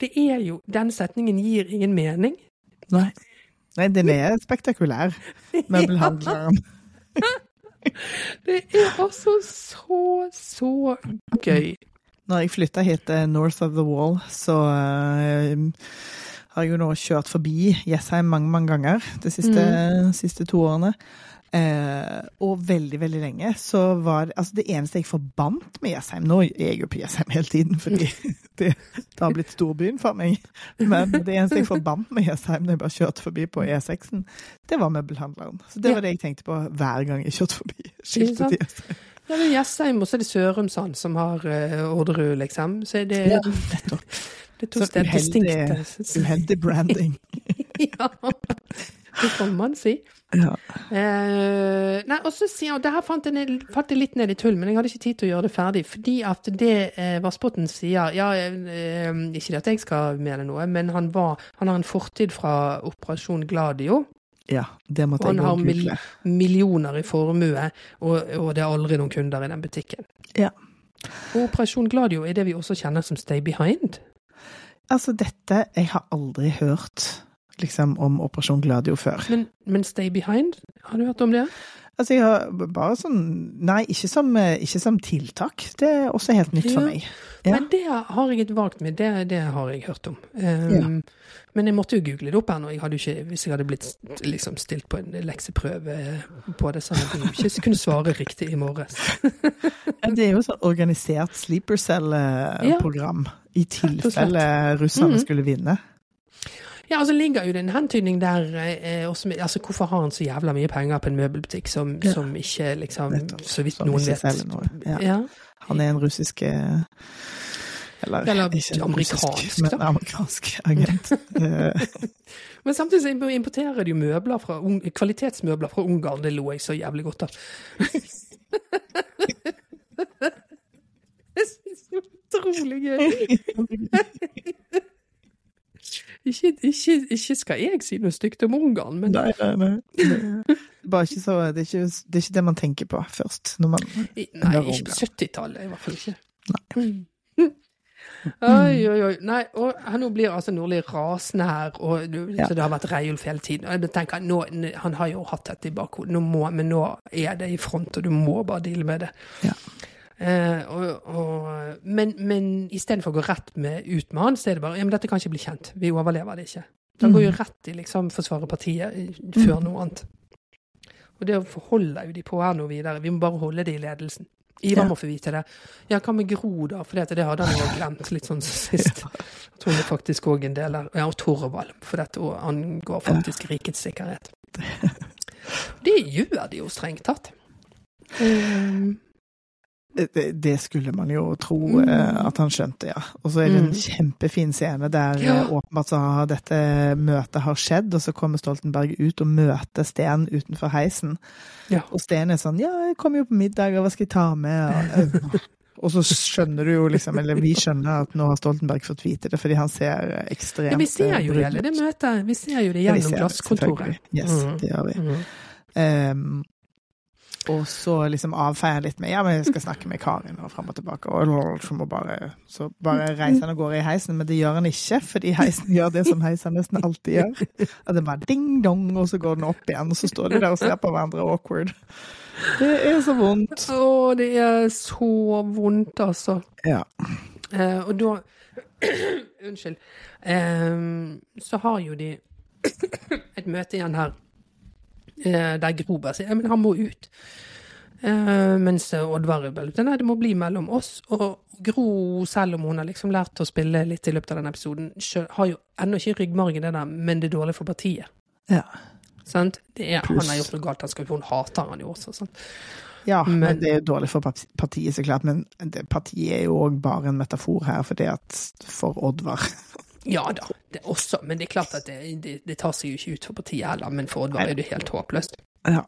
det er jo Den setningen gir ingen mening. Nei. Nei, den er spektakulær, møbelhandleren. Det er altså så, så gøy. Når jeg flytta hit til North of the Wall, så eh, har jeg jo nå kjørt forbi Jessheim mange, mange ganger de siste, siste to årene. Eh, og veldig, veldig lenge så var Altså, det eneste jeg forbandt med Jessheim Nå er jeg jo på Jessheim hele tiden, fordi det, det har blitt storbyen for meg. Men det eneste jeg forbandt med Jessheim når jeg bare kjørte forbi på E6-en, det var møbelhandleren. Så det var det jeg tenkte på hver gang jeg kjørte forbi. Skiltet til Jessheim. Ja, det er Jessheim, og så er det Sørumsand som har uh, Orderud, liksom. Så er det, Ja, nettopp. Det er to Så steder uheldig, distinkte. uheldig branding. ja, det kan man si. Ja. Eh, nei, og så sier han, det her fant jeg, ned- falt jeg litt ned i tull, men jeg hadde ikke tid til å gjøre det ferdig. Fordi at det eh, Vassbotn sier Ja, eh, ikke at jeg skal mene noe, men han, var, han har en fortid fra Operasjon Gladio. ja, det måtte Han jeg har Han har mil- google. Millioner i formue, og, og det er aldri noen kunder i den butikken. Ja. Og Operasjon Gladio er det vi også kjenner som Stay Behind. Altså, dette Jeg har aldri hørt liksom om Operasjon Gladio før. Men, men Stay Behind, har du hørt om det? Altså, jeg har bare sånn Nei, ikke som, eh, ikke som tiltak. Det er også helt nytt for meg. Ja. Men det har jeg et vagt med, det, det har jeg hørt om. Um, Ja. Men jeg måtte jo google det opp her nå. Jeg hadde ikke, hvis jeg hadde blitt liksom, stilt på en lekseprøve på det, så hadde jeg ikke kunnet svare riktig i morges. Det er jo sånn organisert sleeper cell-program. I tilfelle russerne Mhm. skulle vinne. Ja, altså ligger jo det en hentydning der eh, også altså Hvorfor har han så jævla mye penger på en møbelbutikk som, Ja. som ikke liksom Så vidt Som noen vet. noe. Ja. Ja. Han er en russisk eh, Eller, Eller ikke en amerikansk, russisk, men amerikansk agent. Eh, Men samtidig så importerer de møbler fra, kvalitetsmøbler fra Ungarn. Det lo jeg så jævlig godt av. Jeg synes det er utrolig gøy. Ikke, ikke, ikke skal jeg si noe stygt om Ungarn, men Nei, nei, nei. Bare ikke så, det, er ikke, det er ikke det man tenker på først. Når man, I- Nei, når ikke på 70-tallet, i hvert fall ikke. Mm. Oi, oi, oi. Nei, og nå blir altså Nordli rasende her, og du- Ja. så det har vært Reiulf hele tiden. Og jeg tenker, nå, Han har jo hatt dette i bakhodet, nå må, men nå er det i front, og du må bare deale med det. Ja. Eh, og, og, men men istedenfor å gå rett med, ut med han, så er det bare ja, men dette kan ikke bli kjent. Vi overlever det ikke. Da går jo rett i liksom forsvare partiet før noe annet. Og det forholder jo de på her nå videre. Vi må bare holde det i ledelsen. Ivar Ja. må få vite det. Ja, hva med Gro, da? For det hadde han jo glemt litt sånn sist. Jeg tror det faktisk òg en del der. Ja, og Torvald, for dette angår faktisk rikets sikkerhet. Det gjør de jo strengt tatt. Um, Det, det skulle man jo tro Mm. eh, at han skjønte, ja. Og så er det en Mm. kjempefin scene der Ja. eh, åpenbart så har dette møtet har skjedd, og så kommer Stoltenberg ut og møter Sten utenfor heisen. Ja. Og Sten er sånn 'ja, jeg kommer jo på middag, og hva skal jeg ta med?' Og, og så skjønner du jo liksom, eller vi skjønner at nå har Stoltenberg fått vite det, fordi han ser ekstremt ja, vi ser jo det, det møtet. Vi ser jo det Ja, gjennom det, glasskontoret. Yes, Mm. det gjør vi. Mm. Ehm, og så liksom avfeier litt med ja, men jeg skal snakke med Karin og fram og tilbake. Og så, bare, så bare reiser han og går i heisen, men det gjør han ikke, fordi heisen gjør det som heisen nesten alltid gjør. At det bare ding-dong, og så går den opp igjen, og så står de der og ser på hverandre awkward. Det er så vondt. Å, det er så vondt, altså. Ja. Eh, og da Unnskyld. Eh, så har jo de et møte igjen her der Grober sier men han må ut. Uh, mens Oddvar Rubbel Nei, det må bli mellom oss. Og Gro, selv om hun har liksom lært å spille litt i løpet av den episoden, har jo ennå ikke ryggmargen, det der, men det er dårlig for partiet. Ja. Sant? Det er, han har gjort noe galt, han, skal, hun hater han jo også. Sant? ja, men, Men- det er dårlig for partiet, så klart. Men det, partiet er jo òg bare en metafor her, for det at for Oddvar Ja da, det også. Men det er klart at det, det, det tar seg jo ikke ut for partiet heller. Men for Oddvar er det helt håpløst. Ja.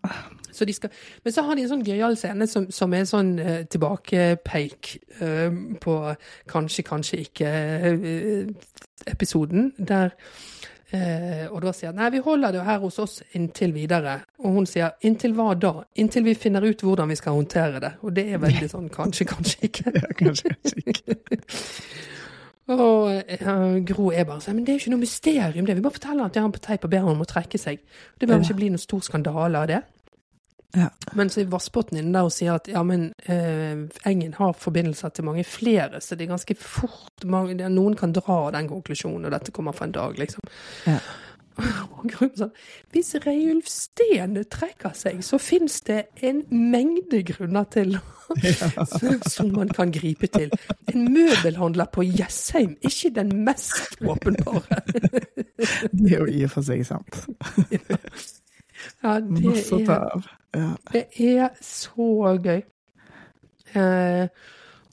Så de skal, men så har de en sånn gøyal scene som, som er en sånn uh, tilbakepeik uh, på kanskje, kanskje ikke-episoden, der og Oddvar sier nei, vi holder det her hos oss inntil videre. Og hun sier inntil hva da? Inntil vi finner ut hvordan vi skal håndtere det. Og det er veldig sånn kanskje, kanskje ikke. ja kanskje ikke. Og uh, Gro er bare sånn Men det er jo ikke noe mysterium, det. Vi bare forteller at det er han på teip og ber han om å trekke seg. Det bør Ja. ikke bli noen stor skandale av det. Ja. Men så er Vassbotn inne der og sier at ja, men eh, Engen har forbindelser til mange flere, så det er ganske fort mange, Noen kan dra den konklusjonen, og dette kommer for en dag, liksom. Ja. Sånn Hvis Reiulf Steen trekker seg, så fins det en mengde grunner til som, man kan gripe til. En møbelhandler på Jessheim, ikke den mest åpenbare. Det er jo i og for seg sant. Ja, det er. Det er så gøy. Eh,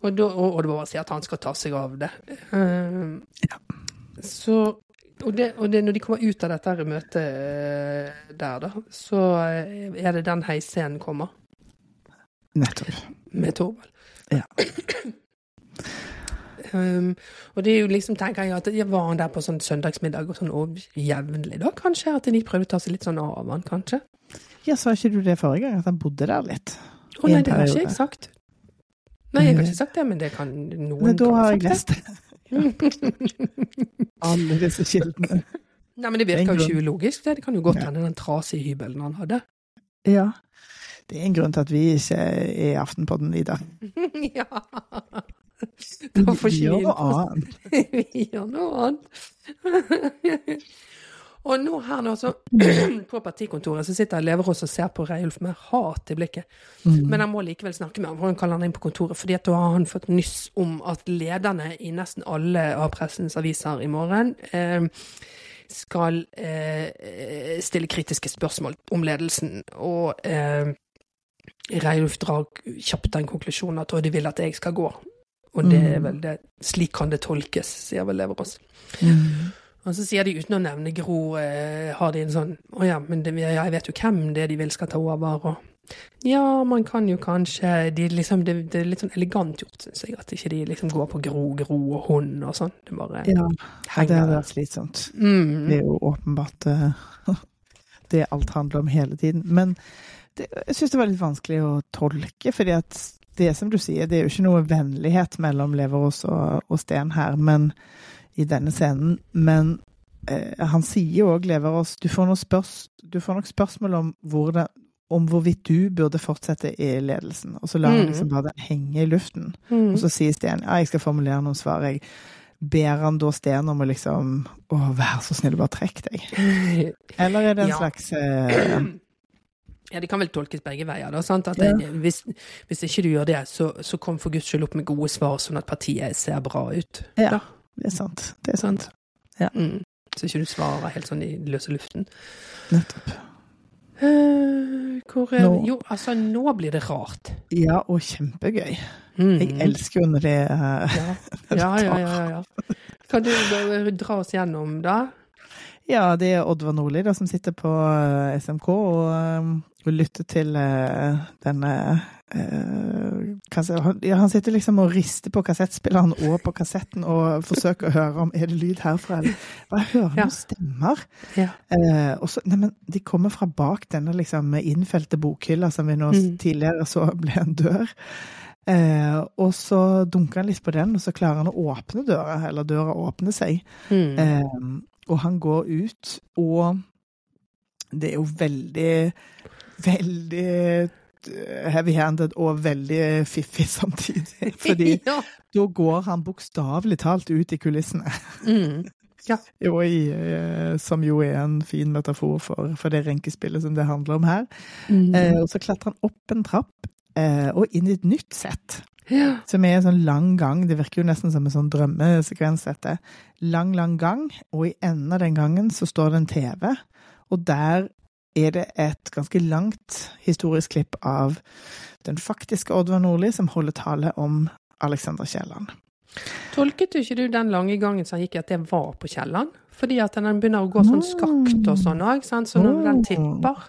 og, da, og, og det bare å si at han skal ta seg av det. Eh, Ja. Så og, det, og det, når de kommer ut av dette møtet eh, der, da, så eh, er det den heisscenen kommer Nettopp. med Torvald. Ja. Um, og det er jo liksom, tenker jeg, at jeg var han der på sånn søndagsmiddag og sånn og jevnlig da, kanskje? At de prøvde å ta seg litt sånn av han, kanskje? Ja, sa ikke du det forrige gang, at han bodde der litt? Å oh, nei, det har ikke jeg sagt. Nei, jeg har ikke sagt det, men det kan noen Men da har jeg lest alle disse kildene. Nei, men det virker jo ikke ulogisk. Det, det kan jo godt hende den trasige hybelen han hadde. Ja. Det er en grunn til at vi ikke er i Aftenpodden, Ida. ja. Da får Vi gjør noe annet. Vi gjør noe annet. Og nå her nå, så på partikontoret så sitter Leverås og ser på Reiulf med hat i blikket. Mm. Men han må likevel snakke med ham, for han kaller han inn på kontoret. fordi at da har han fått nyss om at lederne i nesten alle av pressens aviser i morgen eh, skal eh, stille kritiske spørsmål om ledelsen. Og eh, Reiulf drar kjapt den konklusjonen at de vil at jeg skal gå. Og det er Mm. vel det, slik kan det tolkes, sier vel Leverås. Mm. Og så sier de uten å nevne Gro, eh, har de en sånn Å ja, men det, jeg vet jo hvem det er de vil skal ta over, og Ja, man kan jo kanskje de liksom, det, det er litt sånn elegant gjort, syns jeg, at ikke de liksom går på Gro, Gro og hun og sånn. Det bare Ja, det henger hadde vært slitsomt. Mm. Det er jo åpenbart uh, det alt handler om hele tiden. Men det, jeg syns det var litt vanskelig å tolke, fordi at det som du sier, det er jo ikke noe vennlighet mellom Leverås og, og Sten her, men i denne scenen. Men eh, han sier jo òg, Leverås, du får, du får nok spørsmål om, hvordan, om hvorvidt du burde fortsette i ledelsen. Og så lar han Mhm. liksom bare den henge i luften. Mm. Og så sier Sten ja, jeg skal formulere noen svar. Jeg ber han da Sten om å liksom Å, vær så snill, bare trekk deg. Eller er det en Ja. slags eh, Ja, det kan vel tolkes begge veier. da, sant? At Ja. hvis, hvis ikke du gjør det, så, så kom for guds skyld opp med gode svar, sånn at partiet ser bra ut. Ja. Da. Det er sant. Det er sant. Mm. Så ikke du svarer helt sånn i løse luften. Nettopp. Uh, hvor er Nå- Jo, altså, nå blir det rart. Ja, og kjempegøy. Mm. Jeg elsker jo når det er ja. Ja, ja, ja, ja, ja. Kan du dra oss gjennom, da? Ja, det er Oddvar Nordli som sitter på eh, SMK og, eh, og lytter til uh, denne han, ja, han sitter liksom og rister på kassettspilleren og på kassetten og forsøker å høre om er det lyd herfra. eller Bare jeg hører Ja. noen stemmer. Ja. Eh, og så, nei, men de kommer fra bak denne liksom innfelte bokhylla som vi nå Mm. tidligere så ble en dør. Eh, og så dunker han litt på den, og så klarer han å åpne døra, eller døra åpner seg. Mm. Eh, og han går ut, og det er jo veldig, veldig heavy-handed og veldig fiffig samtidig. Fordi ja. da går han bokstavelig talt ut i kulissene. Mm. Jo, i, eh, som jo er en fin metafor for, for det renkespillet som det handler om her. Mm. Eh, og så klatrer han opp en trapp eh, og inn i et nytt sett. ja. Som er en sånn lang gang. Det virker jo nesten som en sånn drømmesekvens, dette. Lang, lang gang, og i enden av den gangen så står det en TV, og der er det et ganske langt historisk klipp av den faktiske Oddvar Nordli som holder tale om Alexander Kielland. Tolket du ikke du den lange gangen som han gikk, at det var på Kielland? Fordi at den begynner å gå sånn skakt og sånn òg, så når den tipper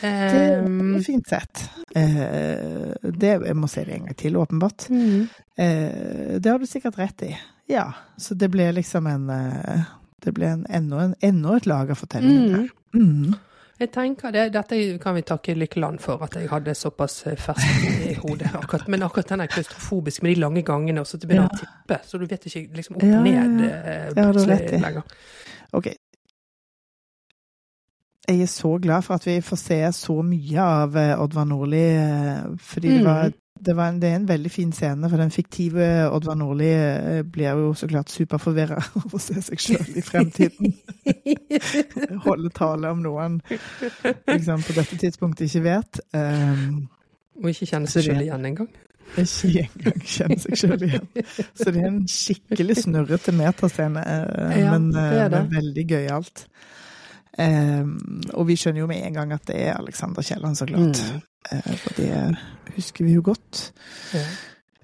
Det er ehm, fint sett. Eh, det, jeg må si det en gang til, åpenbart. mm. Eh, det har du sikkert rett i. Ja, så det ble liksom en eh, Det ble en, enda, en, enda et lag av fortellingen. Mm. Mm. Jeg tenker det, Dette kan vi takke Lykkeland for, at jeg hadde såpass eh, ferskt i hodet. Akkurat, men akkurat den er klaustrofobisk med de lange gangene, og så begynner Ja. å tippe, så du vet ikke liksom opp Ja, og ja, ned ja. eh, plutselig rett lenger. Ok. Jeg er så glad for at vi får se så mye av eh, Oddvar Nordli, fordi mm. det, var, det, var en, det er en veldig fin scene, for den fiktive Oddvar Nordli eh, blir jo så klart superforvirra av å se seg sjøl i fremtiden. Holde tale om noen liksom, på dette tidspunktet ikke vet. Um, Og ikke kjenne seg sjøl igjen engang. ikke engang kjenne seg sjøl igjen. Så det er en skikkelig snurrete metascene, uh, Ja, men, det er eh, det. men veldig gøyalt. Um, og vi skjønner jo med en gang at det er Alexander Kielland, så klart. Mm. Eh, for det husker vi jo godt. Ja.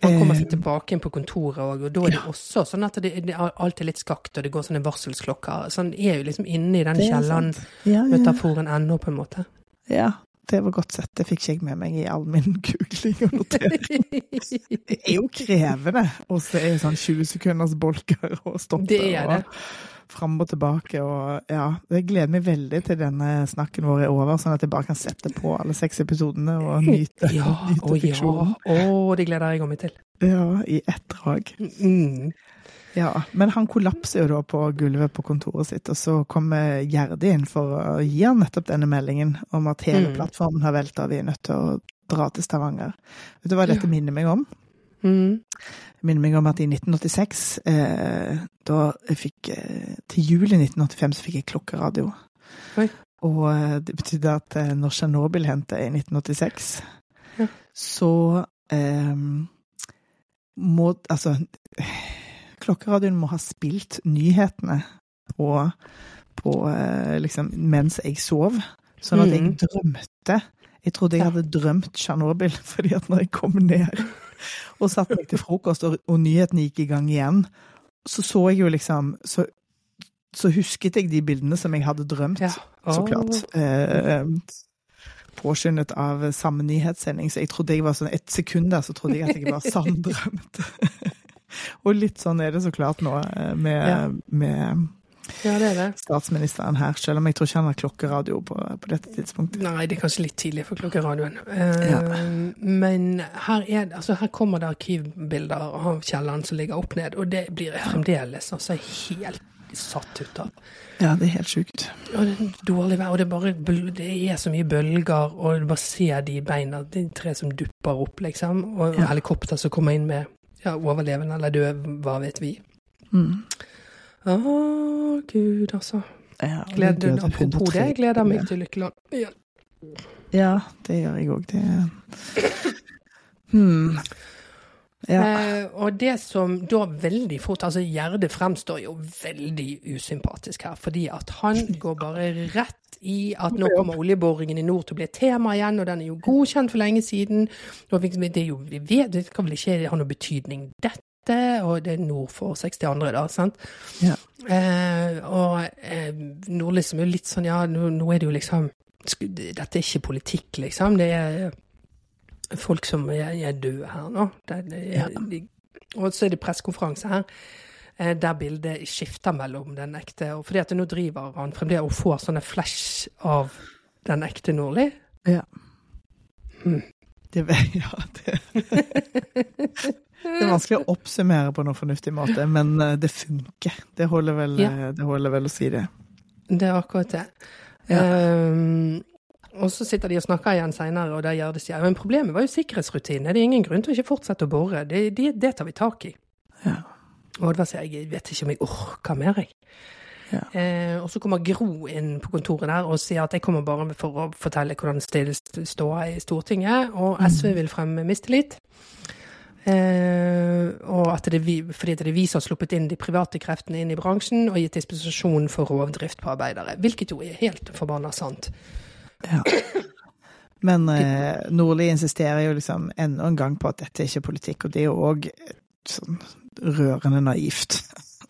Han kommer seg Eh, tilbake inn på kontoret òg, og da er det ja. også sånn at det, det er alltid litt skakt, og det går sånne varselsklokker. Så han er jo liksom inne i den Kielland-metaforen. Ja, ja. ennå, på en måte. ja, det var godt sett. Det fikk ikke jeg med meg i all min googling og notering. Det er jo krevende å se sånn 20 sekunders bolker og stoppe. Det er det. Og fram og tilbake. Og ja, jeg gleder meg veldig til denne snakken vår er over, sånn at jeg bare kan sette på alle seks episodene og nyte, Ja, nyte ja. fiksjonen. Å, det gleder jeg meg til. Ja, i ett drag. Mm. Ja, men han kollapser jo da på gulvet på kontoret sitt, og så kommer Gjerde inn for å gi han nettopp denne meldingen om at hele Mm. plattformen har velta, vi er nødt til å dra til Stavanger. Vet du hva dette Ja. minner meg om? Mm. Det minner meg om at i 1986, eh, da jeg fikk eh, Til juli 1985 så fikk jeg klokkeradio. Oi. Og eh, det betydde at eh, når Tsjernobyl hendte i 1986, Ja. så eh, må Altså Klokkeradioen må ha spilt nyhetene på, på liksom mens jeg sov. Sånn at jeg Mm. drømte. Jeg trodde jeg hadde drømt Tsjernobyl, fordi at når jeg kom ned og satt meg til frokost, og, og nyhetene gikk i gang igjen, så så jeg jo liksom Så, så husket jeg de bildene som jeg hadde drømt, Ja. så klart. Eh, påskyndet av samme nyhetssending, så jeg trodde jeg var sånn Et sekund der så trodde jeg at jeg var sanndrømt. og litt sånn er det så klart nå eh, med, Ja. med Ja, det det. statsministeren her, selv om jeg tror ikke han har klokkeradio på, på dette tidspunktet. Nei, det er kanskje litt tidlig for klokkeradioen. Uh, Ja. Men her, er, altså, her kommer det arkivbilder av kjelleren som ligger opp ned, og det blir jeg fremdeles altså, helt satt ut av. Ja, det er helt sjukt. Og det er dårlig vær, og det er, bare, det er så mye bølger, og du bare ser de beina, de tre som dupper opp, liksom, og Ja. helikopter som kommer inn med ja, overlevende eller død, hva vet vi. Mm. Å, gud, altså. Ja, og Gleder, døde apropos det, jeg gleder meg til Lykkeland igjen. Ja, det gjør jeg òg. Det hmm. Ja. Eh, og det som da veldig fort Altså, Gjerde fremstår jo veldig usympatisk her, fordi at han går bare rett i at nå kommer oljeboringen i nord til å bli et tema igjen, og den er jo godkjent for lenge siden. Det er jo, vi vet, det kan vel ikke ha noe betydning, dette, og det er nord for 62, da, sant? Ja. Eh, og eh, Nordlys som er jo litt sånn, ja, nå, nå er det jo liksom Dette er ikke politikk, liksom. Det er folk som er, er døde her nå. Det, det, ja. de, og så er det pressekonferanse her eh, der bildet skifter mellom den ekte og Fordi at nå driver han fremdeles og får sånne flash av den ekte Nordli. Ja. Hmm. Det, ja, det, det er vanskelig å oppsummere på noen fornuftig måte, men eh, det funker. Det holder vel, ja. Eh, det holder vel å si det. Det er akkurat det. Ja. Um, og så sitter de og snakker igjen seinere, og der gjør det seg. men problemet var jo sikkerhetsrutinene. Det er ingen grunn til å ikke fortsette å bore. Det, det, det tar vi tak i. Ja. Og det var så jeg vet ikke om jeg orker mer, jeg. Ja. Eh, og så kommer Gro inn på kontoret der og sier at jeg kommer bare for å fortelle hvordan det står i Stortinget, og mm. SV vil fremme mistillit. Eh, og at det er fordi det er vi som har sluppet inn de private kreftene inn i bransjen og gitt dispensasjon for rovdrift på arbeidere. Hvilket jo er helt forbanna sant. Ja. Men eh, Nordli insisterer jo liksom enda en gang på at dette er ikke politikk, og det er jo òg sånn rørende naivt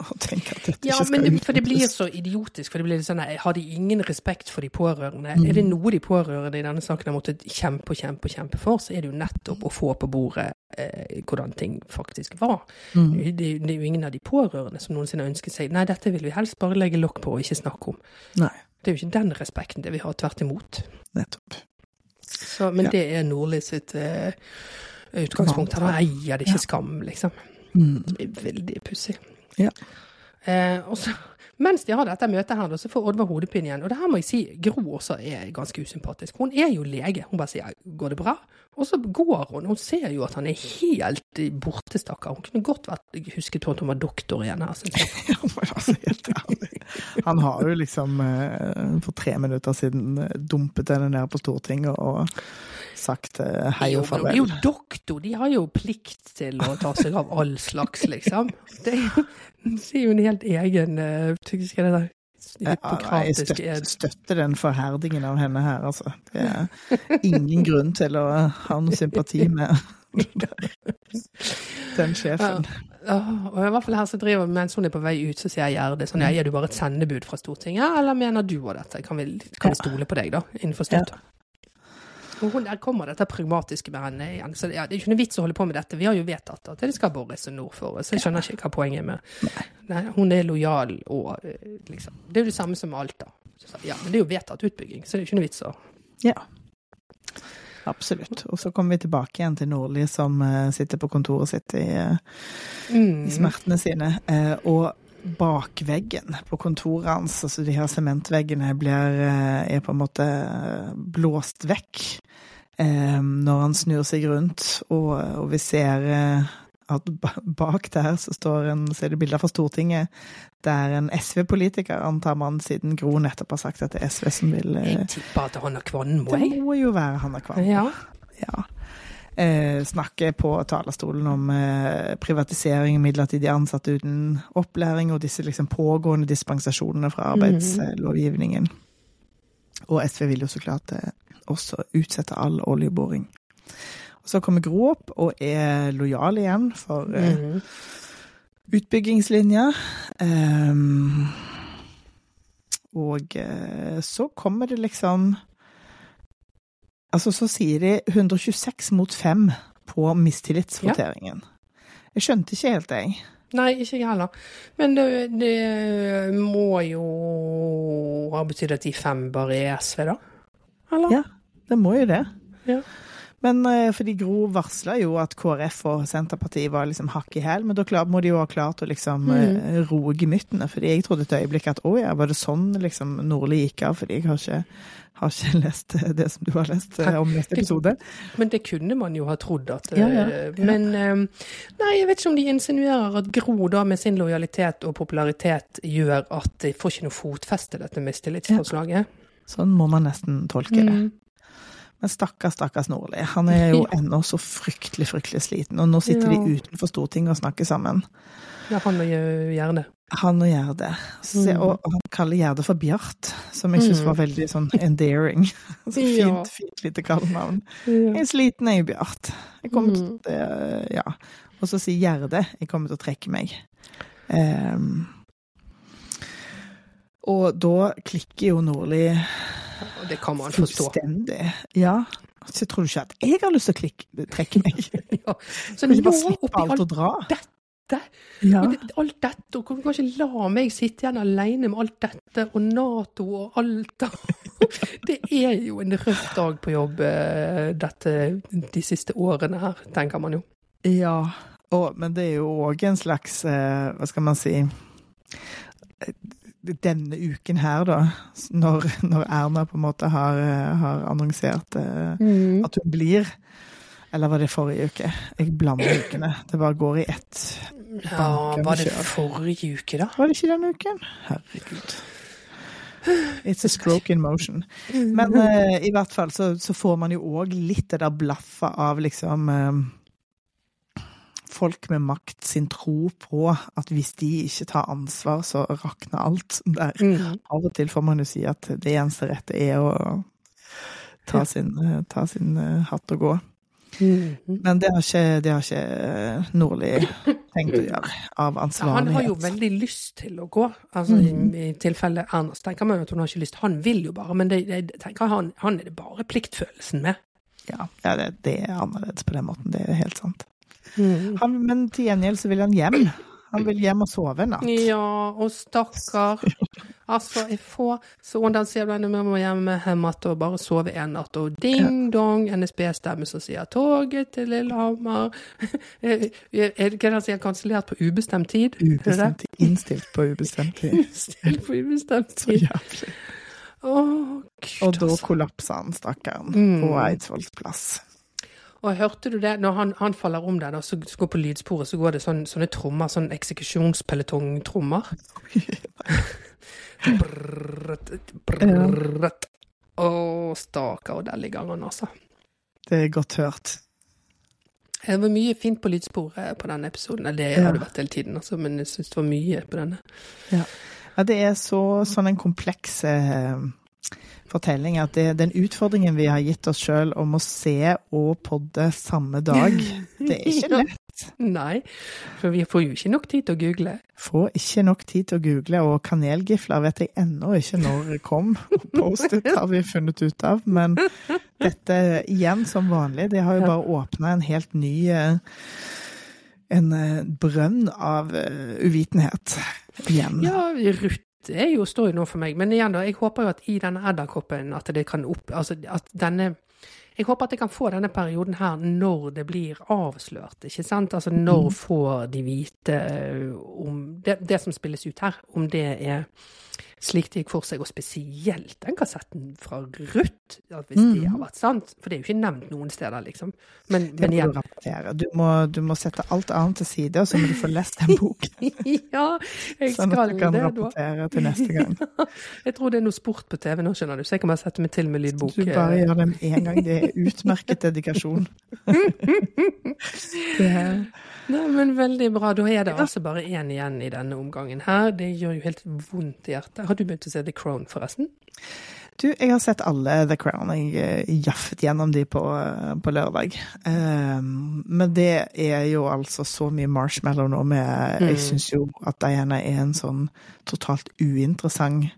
å tenke at dette ja, ikke skal utnyttes. For det blir så idiotisk. for det blir sånn, Har de ingen respekt for de pårørende? Mm. Er det noe de pårørende i denne saken har måttet kjempe og kjempe kjempe for, så er det jo nettopp å få på bordet eh, hvordan ting faktisk var. Mm. Det, det, er jo ingen av de pårørende som noensinne har ønsket seg Nei, dette vil vi helst bare legge lokk på og ikke snakke om. Nei. Det er jo ikke den respekten det vi har, tvert imot. Nettopp. Så, men ja. det er Nordli sitt eh, utgangspunkt. Han eier det ikke ja. skam, liksom. Mm. Veldig pussig. Ja. Eh, og så mens de har dette møtet her, så får Oddvar hodepine igjen. Og det her må jeg si, Gro også er ganske usympatisk. Hun er jo lege. Hun bare sier 'går det bra?' Og så går hun. Hun ser jo at han er helt borte, stakkar. Hun kunne godt vært husket at hun var doktor igjen her, jeg. altså, han har jo liksom eh, for tre minutter siden eh, dumpet henne ned på Stortinget og sagt eh, hei og farvel. Jo, er jo doktor, de har jo plikt til å ta seg av all slags, liksom. Det er jo en helt egen uh, skal det Jeg støtter den forherdingen av henne her, altså. Det er ingen grunn til å ha noe sympati med den sjefen. Ja, og i hvert fall her så driver Mens hun er på vei ut, så sier Gjerde sånn ja, Er du bare et sendebud fra Stortinget, eller mener du og dette? Kan vi, kan vi stole på deg, da? Innenfor støtte? Ja. Og hun, der kommer dette pragmatiske med henne igjen. Så ja, det er ikke noe vits å holde på med dette. Vi har jo vedtatt at det skal bores nord for oss. Jeg skjønner ikke hva poenget er med Nei, Hun er lojal og eh, liksom Det er jo det samme som Alta. Ja, men det er jo vedtatt utbygging, så det er ikke noe vits å Ja. Absolutt. Og så kommer vi tilbake igjen til Nordli som uh, sitter på kontoret sitt i, uh, mm. i smertene sine. Og bakveggen på kontoret hans, altså de her sementveggene, blir, eh, er på en måte eh, blåst vekk eh, når han snur seg rundt, og, og vi ser eh, at bak der så, står en, så er det bilder fra Stortinget der en SV-politiker, antar man, siden Gro nettopp har sagt at det er SV som vil eh, Jeg tipper at Hanna Kvanmo, jeg. Det må jo være Hanna Kvanmo. Ja. ja eh, snakke på talerstolen om eh, privatisering, midlertidig ansatte uten opplæring og disse liksom pågående dispensasjonene fra arbeidslovgivningen. Og SV vil jo så klart eh, også utsette all oljeboring. Og så kommer Gro opp og er lojal igjen for mm. utbyggingslinja. Um, og eh, så kommer det liksom Altså, så sier de 126 mot 5 på mistillitsvoteringen. Ja. Jeg skjønte ikke helt, jeg. Nei, ikke jeg heller. Men det, det, må jo ha betydd at de fem bare er SV, da? Eller? Ja, det må jo det. Ja. Men eh, fordi Gro varsla jo at KrF og Senterpartiet var liksom hakk i hæl, men da må de jo ha klart å liksom mm. Eh, roe gemyttene. Fordi jeg trodde et øyeblikk at å ja, var det sånn liksom Nordli gikk av? Fordi jeg har ikke, har ikke lest eh, det som du har lest om neste episode. Men det kunne man jo ha trodd at ja, ja, ja. Men nei, jeg vet ikke om de insinuerer at Gro da med sin lojalitet og popularitet gjør at de får ikke noe fotfeste, dette mistillitsforslaget. Sånn må man nesten tolke det. Mm. Men stakkars, stakkars Nordli. Han er jo ennå så fryktelig, fryktelig sliten. Og nå sitter Ja. de utenfor Stortinget og snakker sammen. Ja, han gjør gjerne. Han og Gjerde. Mm. og, og han kaller Gjerde for Bjart, som jeg syns Mm. var veldig sånn endearing. Så fint, Ja. fint lite kallenavn. Ja. Jeg er sliten, jeg, Bjart. Jeg kommer til Mm. eh, Ja. Og så sier Gjerde jeg kommer til å trekke meg. Um, og da klikker jo Nordli Og det kan man forstå. fullstendig. Ja. Så tror du ikke at jeg har lyst til å klikke, trekke meg? Ja. Så nå oppi alt alt dette, Ja. og det, alt dette, og kan kanskje la meg sitte igjen alene med alt dette, og Nato og alt Det er jo en røff dag på jobb eh, dette, de siste årene her, tenker man jo. ja. Og, men det er jo òg en slags eh, Hva skal man si Denne uken her, da, når, når Erna på en måte har, eh, har annonsert mm. at hun blir Eller var det forrige uke? Jeg blander ukene. Det bare går i ett. Ja, var det forrige uke, da? Var det ikke denne uken? Herregud. It's a stroke in motion. Men uh, i hvert fall så, så får man jo òg litt det der blaffet av liksom eh, Folk med makt sin tro på at hvis de ikke tar ansvar, så rakner alt. Der. Mm. Av og til får man jo si at det eneste rette er å ta sin, eh, ta sin eh, hatt og gå. Mm. Men det har ikke, det har ikke eh, Nordli tenkt å gjøre, av Ja, han har jo veldig lyst til å gå. Altså, mm. I, i tilfelle Erna så tenker man jo at hun har ikke lyst. Han vil jo bare, men det, det, tenker han, han er det bare pliktfølelsen med. Ja, ja det, det er annerledes på den måten, det er helt sant. Han, men til gjengjeld så vil han hjem. Han vil hjem og sove en natt. Ja, og stakkar. Altså, jeg får sånn ser blant annet vi må hjem hjem igjen og bare sove en natt, og ding dong, NSB-stemme som sier 'toget til Lillehammer'. Er det ikke den sier kansellert på ubestemt tid? Det det? Ubestemt tid. Innstilt på ubestemt tid. Innstilt på ubestemt Så tid. jævlig. Å, gud, Og da kollapsa han, stakkaren, Mm. på Eidsvolls plass. Og hørte du det, når han, han faller om der, da, så så går på lydsporet, så går det sånne, sånne trommer, sånn eksekusjonspelotongtrommer. Å, stakkar, og der ligger han, altså. Det er godt hørt. Det var mye fint på lydsporet på denne episoden. Det Ja. har det vært hele tiden, altså, men jeg syns det var mye på denne. Ja, det er så, sånn en kompleks eh, fortelling at det, den utfordringen vi har gitt oss sjøl om å se og podde samme dag, det er ikke lett. Nei, for vi får jo ikke nok tid til å google. Får ikke nok tid til å google, og kanelgifler vet jeg ennå ikke når det kom. Post-it har vi funnet ut av, men dette igjen som vanlig, det har jo bare åpna en helt ny eh, en eh, brønn av eh, uvitenhet igjen. Ja, Ruth er jo, står jo nå for meg, men igjen da, jeg håper jo at i denne edderkoppen at det kan opp, altså at denne jeg håper at jeg kan få denne perioden her når det blir avslørt, ikke sant? Altså når får de vite eh, om det, det som spilles ut her, om det er slik det gikk for seg, og spesielt den kassetten fra Ruth, hvis hvis det har vært sant, for det er jo ikke nevnt noen steder, liksom. Men, men igjen. du. Du må, du må sette alt annet til side, og så må du få lest den boken. ja, jeg skal det. Sånn at du kan det, da. rapportere til neste gang. Jeg tror det er noe sport på TV nå, skjønner du, så jeg kan bare sette meg til med lydbok. Du bare gjør det med en gang. Det er utmerket dedikasjon. Det, Nei, men veldig bra. Da er det altså bare én igjen i denne omgangen her. Det gjør jo helt vondt i hjertet. Har du begynt å se The Crown, forresten? du, jeg har sett alle The Crown. Jeg eh, jaffet gjennom de på, eh, på lørdag. Um, men det er jo altså så mye marshmallow nå med Jeg syns jo at Diana er en sånn totalt uinteressant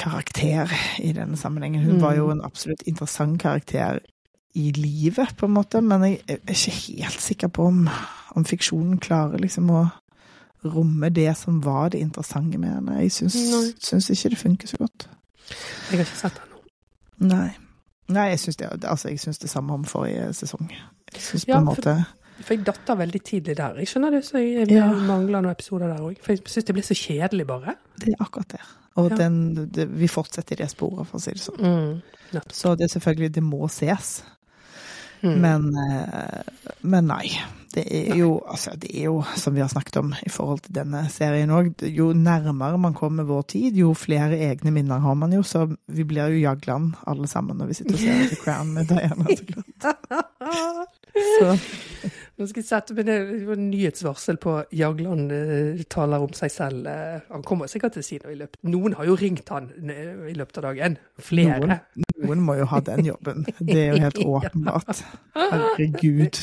karakter i denne sammenhengen. Hun var jo en absolutt interessant karakter i livet, på en måte, men jeg er ikke helt sikker på om, om fiksjonen klarer liksom å romme det som var det interessante med henne. Jeg syns, syns ikke det funker så godt. Jeg har ikke sett den nå. Nei. Nei, jeg syns det, altså, det samme om forrige sesong. Jeg syns på en for- måte For jeg datt av veldig tidlig der. Jeg skjønner det, så jeg, jeg Ja. mangler noen episoder der òg. For jeg syns det blir så kjedelig, bare. Det er akkurat det. Og Ja. den, det, vi fortsetter i det sporet, for å si det sånn. Mm. Så det er selvfølgelig Det må ses. Mm. Men, eh, men nei. Det er jo, altså, det er jo, som vi har snakket om i forhold til denne serien òg, jo nærmere man kommer vår tid, jo flere egne minner har man jo. Så vi blir jo Jagland alle sammen når vi sitter og ser The Crown med Diana. Så klart. Så Nå skal jeg sette med var nyhetsvarsel på Jagland eh, taler om seg selv. Eh, han kommer sikkert til å si noe i løpet Noen har jo ringt han eh, i løpet av dagen. Flere. Noen. noen må jo ha den jobben. Det er jo helt åpenbart. Herregud.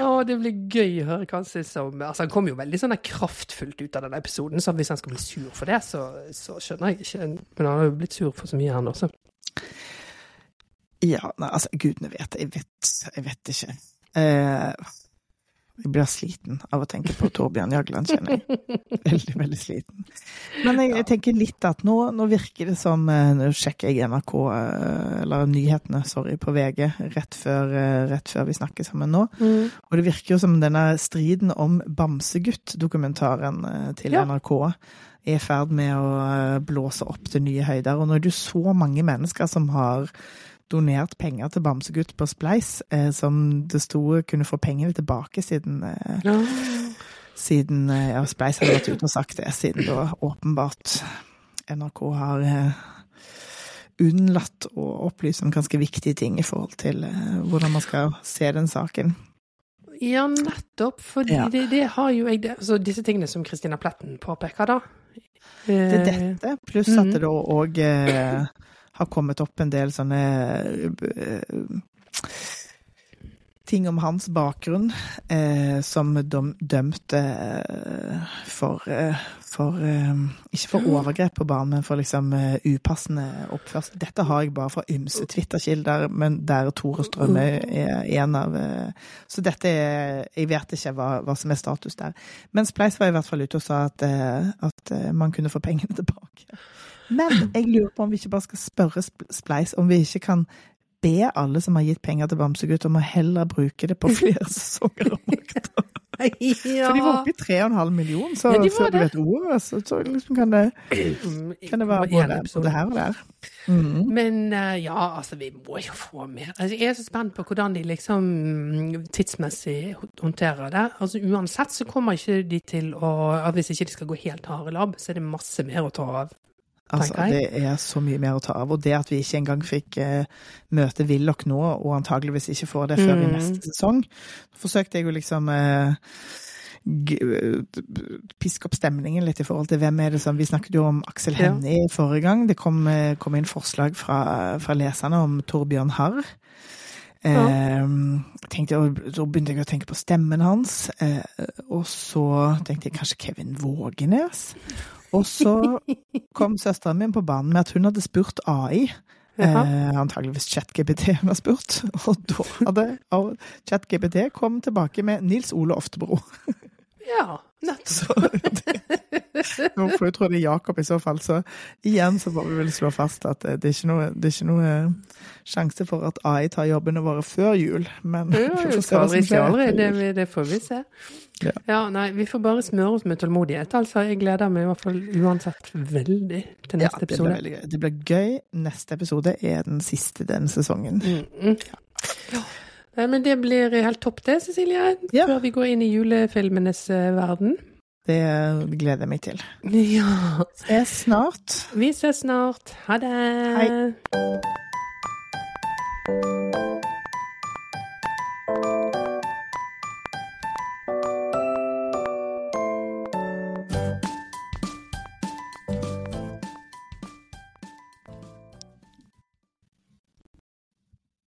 Å, det blir gøy å høre hva han syns om Altså, han kom jo veldig sånn kraftfullt ut av denne episoden, så hvis han skal bli sur for det, så, så skjønner jeg ikke. Men han har jo blitt sur for så mye, han også. Ja, nei, altså, gudene vet. Jeg vet, jeg vet ikke. Eh, jeg blir sliten av å tenke på Torbjørn Jagland, kjenner jeg. Veldig, veldig sliten. Men jeg, jeg tenker litt at nå, nå virker det som eh, Nå sjekker jeg NRK, eh, eller nyhetene, sorry, på VG rett før, eh, rett før vi snakker sammen nå. Og det virker jo som denne striden om Bamsegutt-dokumentaren til Ja. NRK er i ferd med å blåse opp til nye høyder. Og nå er det er så mange mennesker som har donert penger til Bamsegutt på Spleis, eh, som det sto kunne få pengene tilbake siden, eh, Ja. siden eh, ja, Spleis hadde vært ute og sagt det, siden da åpenbart NRK har eh, unnlatt å opplyse om ganske viktige ting i forhold til eh, hvordan man skal se den saken. Ja, nettopp. For Ja. det, det har jo jeg det, altså Disse tingene som Kristina Pletten påpeker, da. Det er Eh, dette, pluss Mhm. at det da òg eh, har kommet opp en del sånne eh, ting om hans bakgrunn, eh, som de dømte eh, for, eh, for Ikke for overgrep på barn, men for liksom upassende oppførsel. Dette har jeg bare fra ymse Twitter-kilder, men der Tore Strømme er en av Så dette er Jeg vet ikke hva, hva som er status der. Men Spleis var i hvert fall ute og sa at, at man kunne få pengene tilbake. Men jeg lurer på om vi ikke bare skal spørre Spleis om vi ikke kan be alle som har gitt penger til Bamsegutt, om å heller bruke det på flere sesonger av Makta. ja. For de var oppe i 3,5 millioner, så Ja, du vet ordet, så, så liksom kan det, kan det være både, både her og der. Mm. Men eh, ja, altså, vi må jo få mer. Altså, jeg er så spent på hvordan de liksom mm, tidsmessig håndterer det. Altså, uansett så kommer ikke de til å Hvis ikke de skal gå helt harde labb, så er det masse mer å ta av. Altså, det er så mye mer å ta av. Og det at vi ikke engang fikk eh, møte Willoch nå, og antageligvis ikke får det før i Mm. neste sesong, forsøkte jeg jo liksom eh, eh, piske opp stemningen litt i forhold til hvem er det som Vi snakket jo om Aksel Ja. Hennie forrige gang. Det kom, eh, kom inn forslag fra, fra leserne om Torbjørn Harr. Eh, tenkte, så begynte jeg å tenke på stemmen hans, eh, og så tenkte jeg kanskje Kevin Vågenes. Og så kom søsteren min på banen med at hun hadde spurt AI. Eh, antageligvis ChatGPT hun har spurt. Og da hadde ChatGPT kom tilbake med Nils Ole Oftebro. Ja, nettopp. Nå får jeg tro det er Jakob i så fall. Så igjen så må vi vel slå fast at eh, det er ikke noe, det er ikke noe eh, sjanse for at AI tar jobbene våre før jul. Men Ja, vi får se hva som skjer. aldri. Det, får vi se. Ja. Ja, nei, vi får bare smøre oss med tålmodighet. Altså, jeg gleder meg i hvert fall uansett veldig til Ja, neste det episode. gøy. Det blir gøy. Neste episode er den siste denne sesongen. Mm, mm. Ja. Nei, men det blir helt topp det, Cecilie. Ja. Før vi går inn i julefilmenes eh, verden. Det gleder jeg meg til. Ja. Ses snart. Vi ses snart. Ha det. Hei. Música